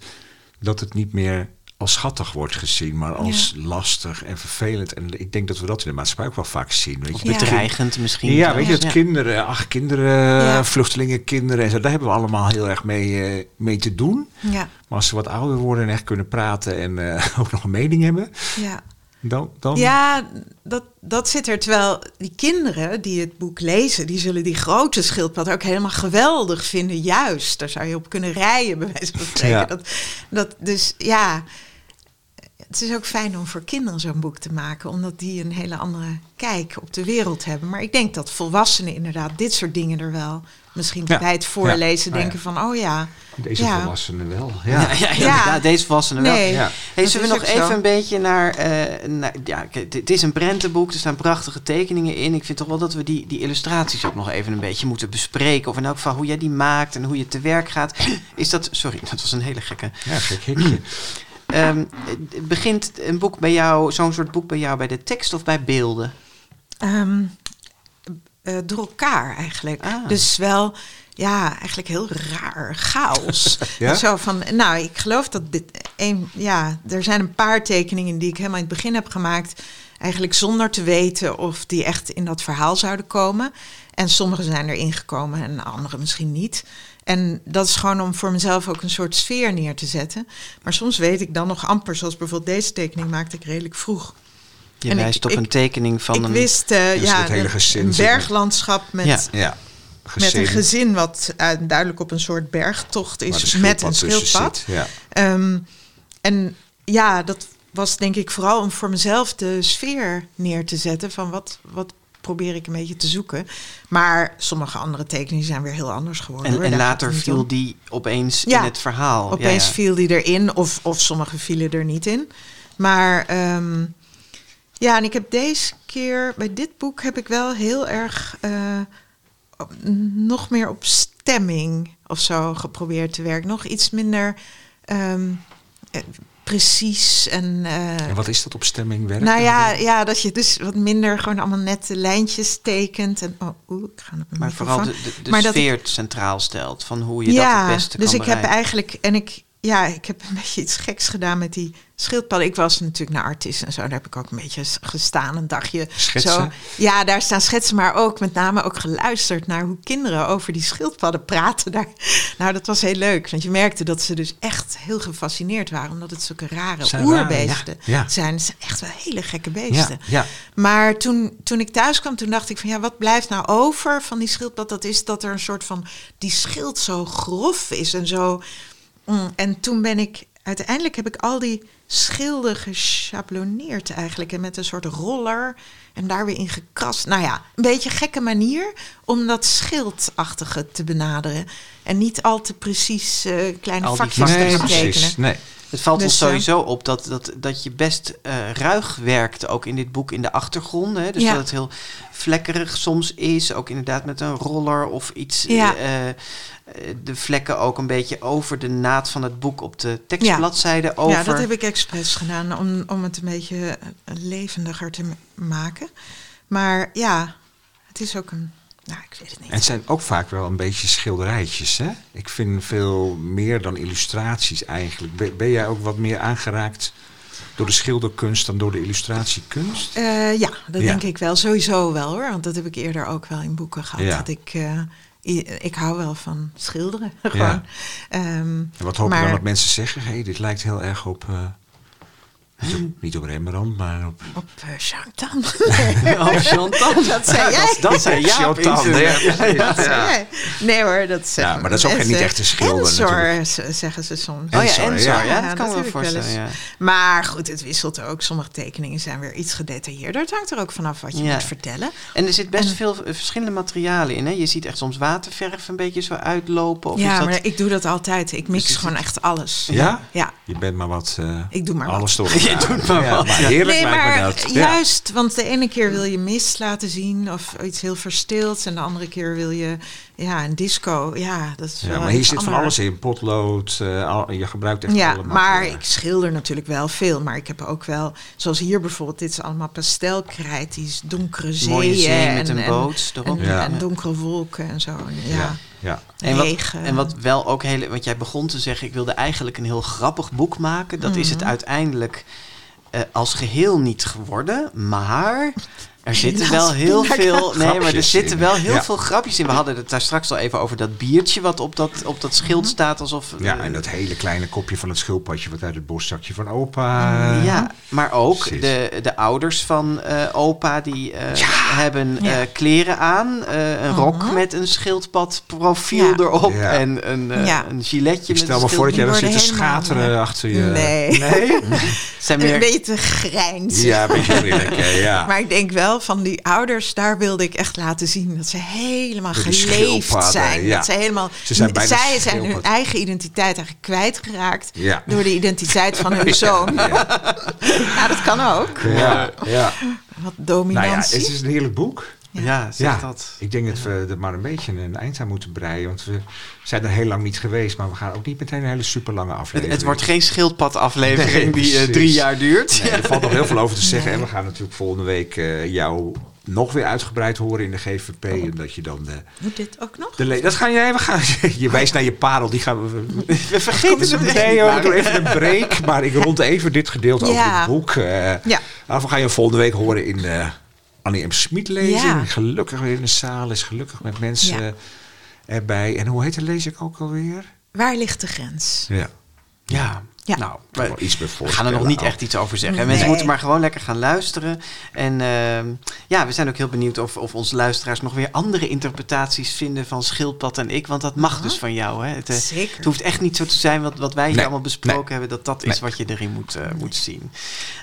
dat het niet meer als schattig wordt gezien, maar als lastig en vervelend. En ik denk dat we dat in de maatschappij ook wel vaak zien. Weet je, Ja. Bedreigend misschien. Ja, weet je, dat Ja. kinderen, ach, kinderen, Ja. vluchtelingen, kinderen en zo, daar hebben we allemaal heel erg mee, eh, mee te doen. Ja, Maar als ze wat ouder worden en echt kunnen praten en eh, ook nog een mening hebben, ja. dan... dan ja dat, dat zit er. Terwijl die kinderen die het boek lezen... die zullen die grote schildpad ook helemaal geweldig vinden. Juist, daar zou je op kunnen rijden, bij wijze van spreken. Ja. Dat, dat, dus ja... het is ook fijn om voor kinderen zo'n boek te maken, omdat die een hele andere kijk op de wereld hebben. Maar ik denk dat volwassenen inderdaad dit soort dingen er wel misschien Ja. bij het voorlezen Ja. Ah, ja. denken van, oh ja. Deze ja. volwassenen wel. Ja, Ja. deze volwassenen wel. Nee. Hey, zullen we nog zo. even een beetje naar... eh, naar ja, het is een prentenboek, er staan prachtige tekeningen in. Ik vind toch wel dat we die, die illustraties ook nog even een beetje moeten bespreken. Of in elk geval hoe jij die maakt en hoe je te werk gaat. Is dat... Sorry, dat was een hele gekke... Ja, gek hikje. Eh, begint een boek bij jou, zo'n soort boek bij jou, bij de tekst of bij beelden? Ehm, eh, door elkaar eigenlijk. Ah. Dus wel, ja, eigenlijk heel raar, chaos. Ja? Zo van, nou, ik geloof dat dit een, ja, er zijn een paar tekeningen die ik helemaal in het begin heb gemaakt, eigenlijk zonder te weten of die echt in dat verhaal zouden komen. En sommige zijn erin gekomen en andere misschien niet. En dat is gewoon om voor mezelf ook een soort sfeer neer te zetten. Maar soms weet ik dan nog amper, zoals bijvoorbeeld deze tekening maakte ik redelijk vroeg. Je En ik- wijst op ik- een tekening van ik een... wist, eh, dus ja, het hele een- gezin een berglandschap met, Ja. Ja. met een gezin wat eh, duidelijk op een soort bergtocht is met een schildpad zit. Ja. Ehm, en ja, dat was denk ik vooral om voor mezelf de sfeer neer te zetten van wat, wat probeer ik een beetje te zoeken. Maar sommige andere tekeningen zijn weer heel anders geworden. En, en later viel om. die opeens Ja, in het verhaal. Opeens ja, ja. viel die erin, of, of sommige vielen er niet in. Maar ehm, ja, en ik heb deze keer, bij dit boek heb ik wel heel erg eh, nog meer op stemming of zo geprobeerd te werken. Nog iets minder ehm, eh, precies en... eh, En wat is dat op stemming werken? nou ja, ja, dat je dus wat minder gewoon allemaal nette lijntjes tekent. En, oh, ik ga Maar vooral de, de, de Maar dat ik- sfeer centraal stelt. Van hoe je dat het beste dus kan ik heb eigenlijk en ik ja, ik heb een beetje iets geks gedaan met die schildpadden. Ik was natuurlijk naar artiest en zo. Daar heb ik ook een beetje gestaan, een dagje. Schetsen? Zo. Ja, daar staan schetsen, maar ook met name ook geluisterd naar hoe kinderen over die schildpadden praten. Daar. Nou, dat was heel leuk, want je merkte dat ze dus echt heel gefascineerd waren, omdat het zulke rare Zijn rare, oerbeesten ja, ja. zijn. Het zijn echt wel hele gekke beesten. ja. Maar toen, toen ik thuis kwam, toen dacht ik van ja, wat blijft nou over van die schildpad? Dat is dat er een soort van die schild zo grof is en zo. Mm, en toen ben ik uiteindelijk heb ik al die schilden geschabloneerd eigenlijk en met een soort roller en daar weer in gekrast. Nou ja, een beetje gekke manier om dat schildachtige te benaderen en niet al te precies eh, kleine Al vakjes te Nee, gaan tekenen. precies. Nee. Het valt ons Dus, sowieso op dat, dat, dat je best eh, ruig werkt, ook in dit boek, in de achtergronden. Hè? Dus Ja. dat het heel vlekkerig soms is, ook inderdaad met een roller of iets. Ja. eh, eh, de vlekken ook een beetje over de naad van het boek op de tekstbladzijde over. Ja, dat heb ik expres gedaan om, om het een beetje levendiger te maken. Maar ja, het is ook een. Nou, ik weet het niet. En het zijn ook vaak wel een beetje schilderijtjes. Hè? Ik vind veel meer dan illustraties eigenlijk. Ben, ben jij ook wat meer aangeraakt door de schilderkunst dan door de illustratiekunst? Eh, ja, dat Ja. denk ik wel. Sowieso wel hoor. Want dat heb ik eerder ook wel in boeken gehad. Ja. Dat ik, eh, ik hou wel van schilderen. Gewoon. Ehm, En wat hoop je dan dat mensen zeggen? Hey, dit lijkt heel erg op... eh, niet, op niet op Rembrandt, maar op... op uh, Chantan. Oh, Chantal. Dat zei jij. Dat, zei internet. ja. Nee hoor, dat zeggen Ja, maar dat is ook mensen. niet echt een schilder Ensor, zeggen ze soms. Oh ja, Ensor, ja. ja, Ja, dat kan wel voorstellen. Ja. Maar goed, het wisselt ook. Sommige tekeningen zijn weer iets gedetailleerder. Het hangt er ook vanaf wat je Ja. moet vertellen. En er zit best En- veel eh, verschillende materialen in. Hè? Je ziet echt soms waterverf een beetje zo uitlopen. Of ja, is dat... maar ik doe dat altijd. Ik mix Dus gewoon echt alles. Ja? Ja. Je bent maar wat... eh, Ik doe maar alles wat. elkaar. doet maar Ja, wat, ja. heerlijk Nee, lijkt me maar dat. Juist, want de ene keer wil je mist laten zien of iets heel verstilts. En de andere keer wil je ja, een disco. Ja, dat is Ja, wel maar hier zit van alles in. Potlood, eh, al- je gebruikt echt Ja, maar ik schilder natuurlijk wel veel. Maar ik heb ook wel, zoals hier bijvoorbeeld, dit is allemaal pastelkrijt. Die is donkere zeeën. Mooie zee met en, een en- boot erop. En, Ja. en donkere wolken en zo. Ja, Ja. En wat, en wat wel ook heel... Want jij begon te zeggen, ik wilde eigenlijk een heel grappig boek maken. Dat is het Mhm. uiteindelijk eh, als geheel niet geworden. Maar Er zitten wel heel veel. Nee, maar er Grapjes zitten in. wel heel Ja. veel grapjes in. We hadden het daar straks al even over dat biertje wat op dat, op dat schild Mhm. staat. Alsof. Ja, en dat hele kleine kopje van het schildpadje wat uit het borstzakje van opa. Eh, ja, maar ook de, de ouders van eh, opa die eh, hebben eh, kleren aan. eh, een rok Mhm. met een schildpadprofiel Ja. erop. Ja. En een, eh, Ja. een giletje Ik stel een me voor dat jij dan zit te schateren achter je... Nee. Nee? zijn Een meer... beetje grijns. Ja, een beetje hè, ja. Maar ik denk wel van die ouders, daar wilde ik echt laten zien dat ze helemaal geleefd zijn. ja. Dat ze helemaal, Ze zijn zij zijn hun eigen identiteit eigenlijk kwijtgeraakt Ja. door de identiteit van hun zoon. Ja, dat kan ook. ja, ja. Wat Nou ja, dominantie. het is een heerlijk boek. Ja, zeg Ja, dat. ik denk dat we er maar een beetje een eind aan moeten breien. Want we zijn er heel lang niet geweest, maar we gaan ook niet meteen een hele super lange Het, aflevering. het wordt geen schildpadaflevering Nee, die eh, drie jaar duurt. Nee, er valt nog heel veel over te zeggen. En we gaan natuurlijk volgende week eh, jou nog weer uitgebreid horen in de GVP. Omdat je dan de, Moet dit ook nog? de Dat gaan jij, we gaan, je wijst naar je parel, die gaan we... We vergeten hoor, ik doe even een break. Maar ik rond even dit gedeelte over het boek. eh Ja. we gaan je volgende week horen in Annie M. Smit lezing. Ja. Gelukkig weer in de zaal, is gelukkig met mensen Ja. erbij. En hoe heet de lezing ook alweer? Waar ligt de grens? Ja. Ja, Ja. nou, we iets meer gaan er nog niet ook. echt iets over zeggen. Nee. Mensen moeten maar gewoon lekker gaan luisteren. En ehm, ja, we zijn ook heel benieuwd of, of onze luisteraars nog weer andere interpretaties vinden van Schildpad en ik. Want dat mag dus van jou. Hè? Het, eh, Zeker. het hoeft echt niet zo te zijn wat, wat wij hier Nee, allemaal besproken nee. hebben. Dat dat is wat je erin moet, eh, moet zien.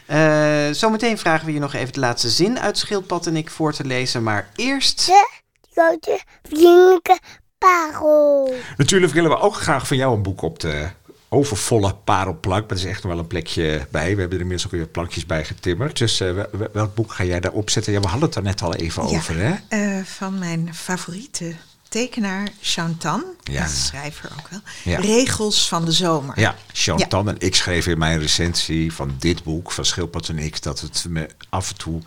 Eh, zometeen vragen we je nog even de laatste zin uit Schildpad en ik voor te lezen. Maar eerst... De grote vriendelijke parel. Natuurlijk willen we ook graag van jou een boek op de overvolle parelplank. Maar er is echt nog wel een plekje bij. We hebben er inmiddels ook weer plankjes bij getimmerd. Dus eh, wel- wel- welk boek ga jij daar opzetten? Ja, we hadden het er net al even Ja. over, hè? Eh, van mijn favoriete tekenaar, Chantan. Ja. Schrijver ook wel. Ja. Regels van de zomer. Ja, Chantal en ik schreef in mijn recensie van dit boek, van Schildpad en ik, dat het me af en toe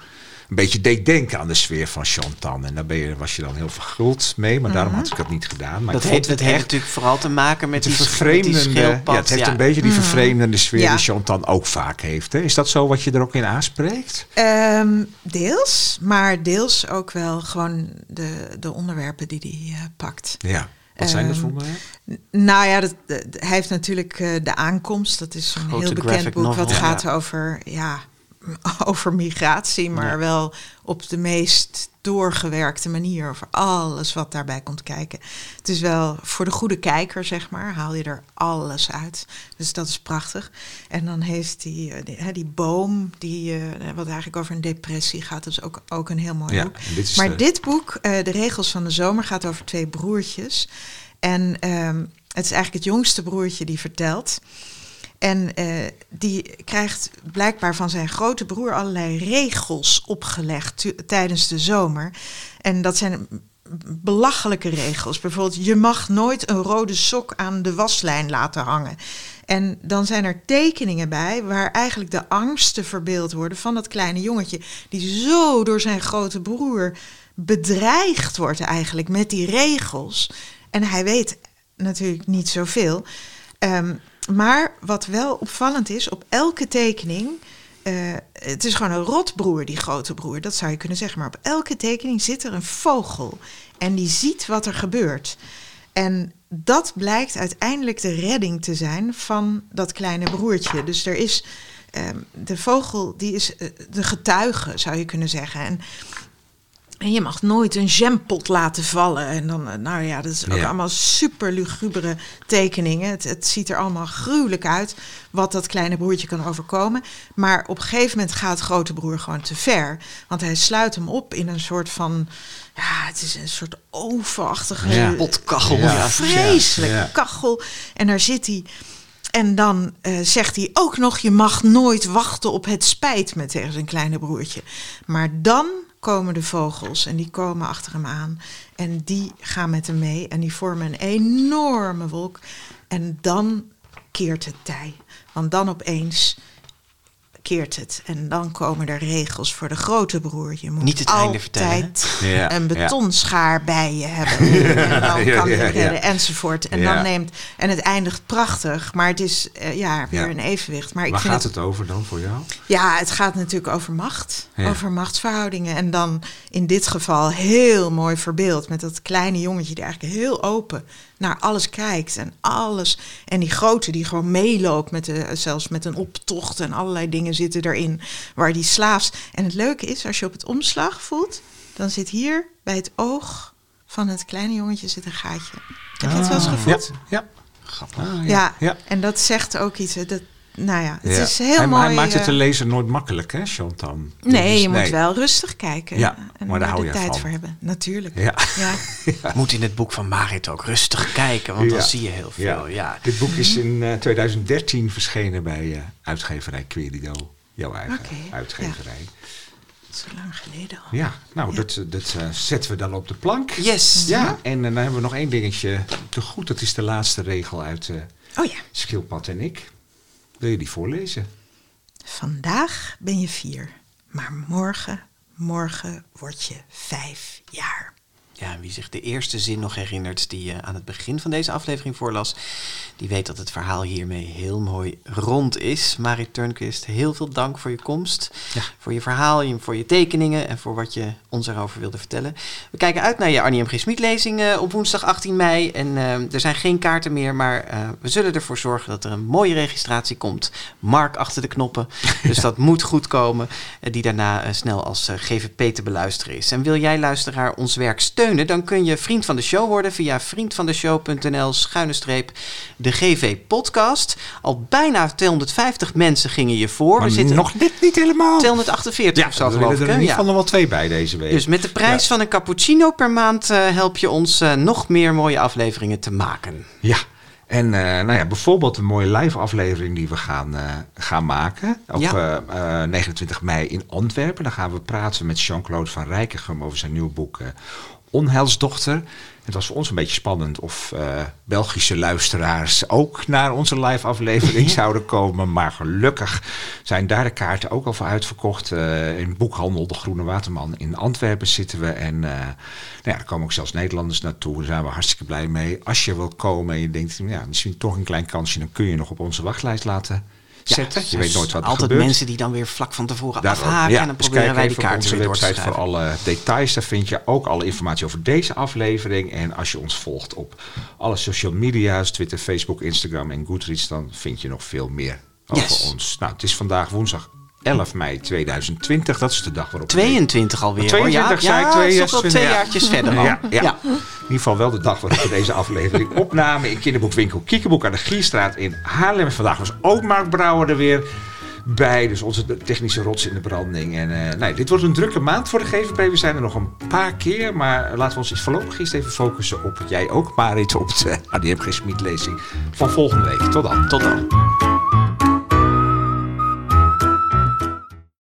een beetje deed denken aan de sfeer van Chantal. En daar ben je, was je dan heel verguld mee, maar daarom had ik dat niet gedaan. Maar Dat, ik heeft, dat heeft natuurlijk vooral te maken met de die, sch- met die vervreemdende, ja, het heeft ja. een beetje die vervreemdende sfeer Ja. die Chantal ook vaak heeft. Hè? Is dat zo wat je er ook in aanspreekt? Ehm, deels, maar deels ook wel gewoon de, de onderwerpen die hij eh, pakt. Ja. Wat zijn dat Ehm, voor? N- Nou ja, dat, hij heeft natuurlijk eh, de aankomst. Dat is een Grote heel bekend boek wat gaat over, ja, over migratie, maar Ja. wel op de meest doorgewerkte manier over alles wat daarbij komt kijken. Het is wel voor de goede kijker, zeg maar, haal je er alles uit. Dus dat is prachtig. En dan heeft die, eh, die, die boom, die, eh, wat eigenlijk over een depressie gaat, dat is ook, ook een heel mooi Ja, boek. dit maar de- dit boek, eh, De Regels van de Zomer, gaat over twee broertjes. En ehm, het is eigenlijk het jongste broertje die vertelt. En eh, die krijgt blijkbaar van zijn grote broer allerlei regels opgelegd tijdens de zomer. En dat zijn belachelijke regels. Bijvoorbeeld, je mag nooit een rode sok aan de waslijn laten hangen. En dan zijn er tekeningen bij waar eigenlijk de angsten verbeeld worden van dat kleine jongetje. Die zo door zijn grote broer bedreigd wordt eigenlijk met die regels. En hij weet natuurlijk niet zoveel. Ehm, maar wat wel opvallend is, op elke tekening. eh, het is gewoon een rotbroer, die grote broer, dat zou je kunnen zeggen. Maar op elke tekening zit er een vogel. En die ziet wat er gebeurt. En dat blijkt uiteindelijk de redding te zijn van dat kleine broertje. Dus er is. ehm, de vogel die is eh, de getuige, zou je kunnen zeggen. En en je mag nooit een jampot laten vallen. En dan, eh, nou ja, dat is ook Ja. allemaal super lugubere tekeningen. Het, het ziet er allemaal gruwelijk uit wat dat kleine broertje kan overkomen. Maar op een gegeven moment gaat grote broer gewoon te ver. Want hij sluit hem op in een soort van, ja, het is een soort ovenachtige Ja. Potkachel. Ja. Vreselijke Ja. kachel. En daar zit hij. En dan eh, zegt hij ook nog: je mag nooit wachten op het spijt me tegen zijn kleine broertje. Maar dan komen de vogels en die komen achter hem aan. En die gaan met hem mee en die vormen een enorme wolk. En dan keert het tij. Want dan opeens keert het. En dan komen er regels voor de grote broer. Je moet Niet het vertellen, altijd Ja, een ja. betonschaar bij je hebben. en dan kan ja, je ja. redden, enzovoort. En, Ja. dan neemt, en het eindigt prachtig, maar het is eh, ja, weer Ja. een evenwicht. Maar ik Waar vind gaat het, het over dan voor jou? Ja, het gaat natuurlijk over macht. Ja. Over machtsverhoudingen. En dan in dit geval heel mooi verbeeld. Met dat kleine jongetje die eigenlijk heel open naar alles kijkt. En alles. En die grote die gewoon meeloopt. Met de, zelfs met een optocht. En allerlei dingen zitten erin. Waar die slaafs. En het leuke is, als je op het omslag voelt. Dan zit hier bij het oog van het kleine jongetje zit een gaatje. Heb je het wel eens gevoeld? Ja. ja. Grappig. Ah, Ja. ja. En dat zegt ook iets. hè, Dat, nou ja, het Ja. is heel hij, mooi. Hij maakt het de eh, lezer nooit makkelijk, hè, Chantan? Nee, Dus je moet nee. wel rustig kijken. Ja, en maar daar hou de je tijd van. voor hebben. Natuurlijk. Ja. Ja. Moet in het boek van Marit ook rustig kijken, want dan zie je heel veel. Ja. Dit boek is Mhm. in eh, 2013 verschenen bij eh, uitgeverij Querido. Jouw eigen Oké, uitgeverij. Zo lang geleden al. Ja, nou, Ja. dat, dat eh, zetten we dan op de plank. Yes. Ja, en eh, dan hebben we nog één dingetje te goed. Dat is de laatste regel uit eh Oh ja. Schildpad en ik. Wil je die voorlezen? Vandaag ben je vier. Maar morgen, morgen word je vijf jaar. Ja, wie zich de eerste zin nog herinnert die je aan het begin van deze aflevering voorlas, die weet dat het verhaal hiermee heel mooi rond is. Marit Turnquist, heel veel dank voor je komst, Ja. voor je verhaal, voor je tekeningen en voor wat je ons erover wilde vertellen. We kijken uit naar je Arnie M. G. Smit lezing eh, op woensdag 18 mei. En eh, er zijn geen kaarten meer, maar eh, we zullen ervoor zorgen dat er een mooie registratie komt. Mark achter de knoppen, dus dat moet goed komen. eh, die daarna eh, snel als eh, GVP te beluisteren is. En wil jij luisteraar ons werk steunen, dan kun je vriend van de show worden via vriendvandeshow.nl schuine streep de GV podcast. Al bijna 250 mensen gingen je voor. Maar we zitten nog net niet helemaal. 248 ja, of zo er geloof ik. er hè? in ieder Ja. geval nog wel twee bij deze week. Dus met de prijs Ja. van een cappuccino per maand eh, help je ons eh, nog meer mooie afleveringen te maken. Ja, en eh, nou ja, bijvoorbeeld een mooie live aflevering die we gaan, gaan maken. Op Ja. eh, eh, 29 mei in Antwerpen. Dan gaan we praten met Jean-Claude van Rijkegem over zijn nieuwe boek Onheilsdochter. Het was voor ons een beetje spannend of eh, Belgische luisteraars ook naar onze live aflevering zouden komen. Maar gelukkig zijn daar de kaarten ook al voor uitverkocht. Eh, in boekhandel De Groene Waterman in Antwerpen zitten we. En eh, nou ja, er komen ook zelfs Nederlanders naartoe. Daar zijn we hartstikke blij mee. Als je wil komen en je denkt, ja, misschien toch een klein kansje, dan kun je nog op onze wachtlijst laten zetten. je weet nooit wat er Altijd gebeurt. mensen die dan weer vlak van tevoren Daarom, afhaken en dan dus proberen wij die onze weer door te website voor schrijven. alle details. Daar vind je ook alle informatie over deze aflevering. En als je ons volgt op alle social media's, Twitter, Facebook, Instagram en Goodreads, dan vind je nog veel meer over Yes. ons. Nou, het is vandaag woensdag 11 mei 2020. Dat is de dag waarop... we- 22 alweer. hoor. 22 ja, zei ja, het is toch wel 22, twee ja. jaartjes verder al. Ja, ja. In ieder geval wel de dag waarop we deze aflevering opnamen. In kinderboekwinkel Kiekeboek aan de Gierstraat in Haarlem. Vandaag was ook Mark Brouwer er weer bij. Dus onze technische rots in de branding. En eh, nee, dit wordt een drukke maand voor de GVP. We zijn er nog een paar keer. Maar laten we ons eens voorlopig eerst even focussen op jij ook, Marit, op de ADM G. Smit lezing van volgende week. Tot dan. Tot dan.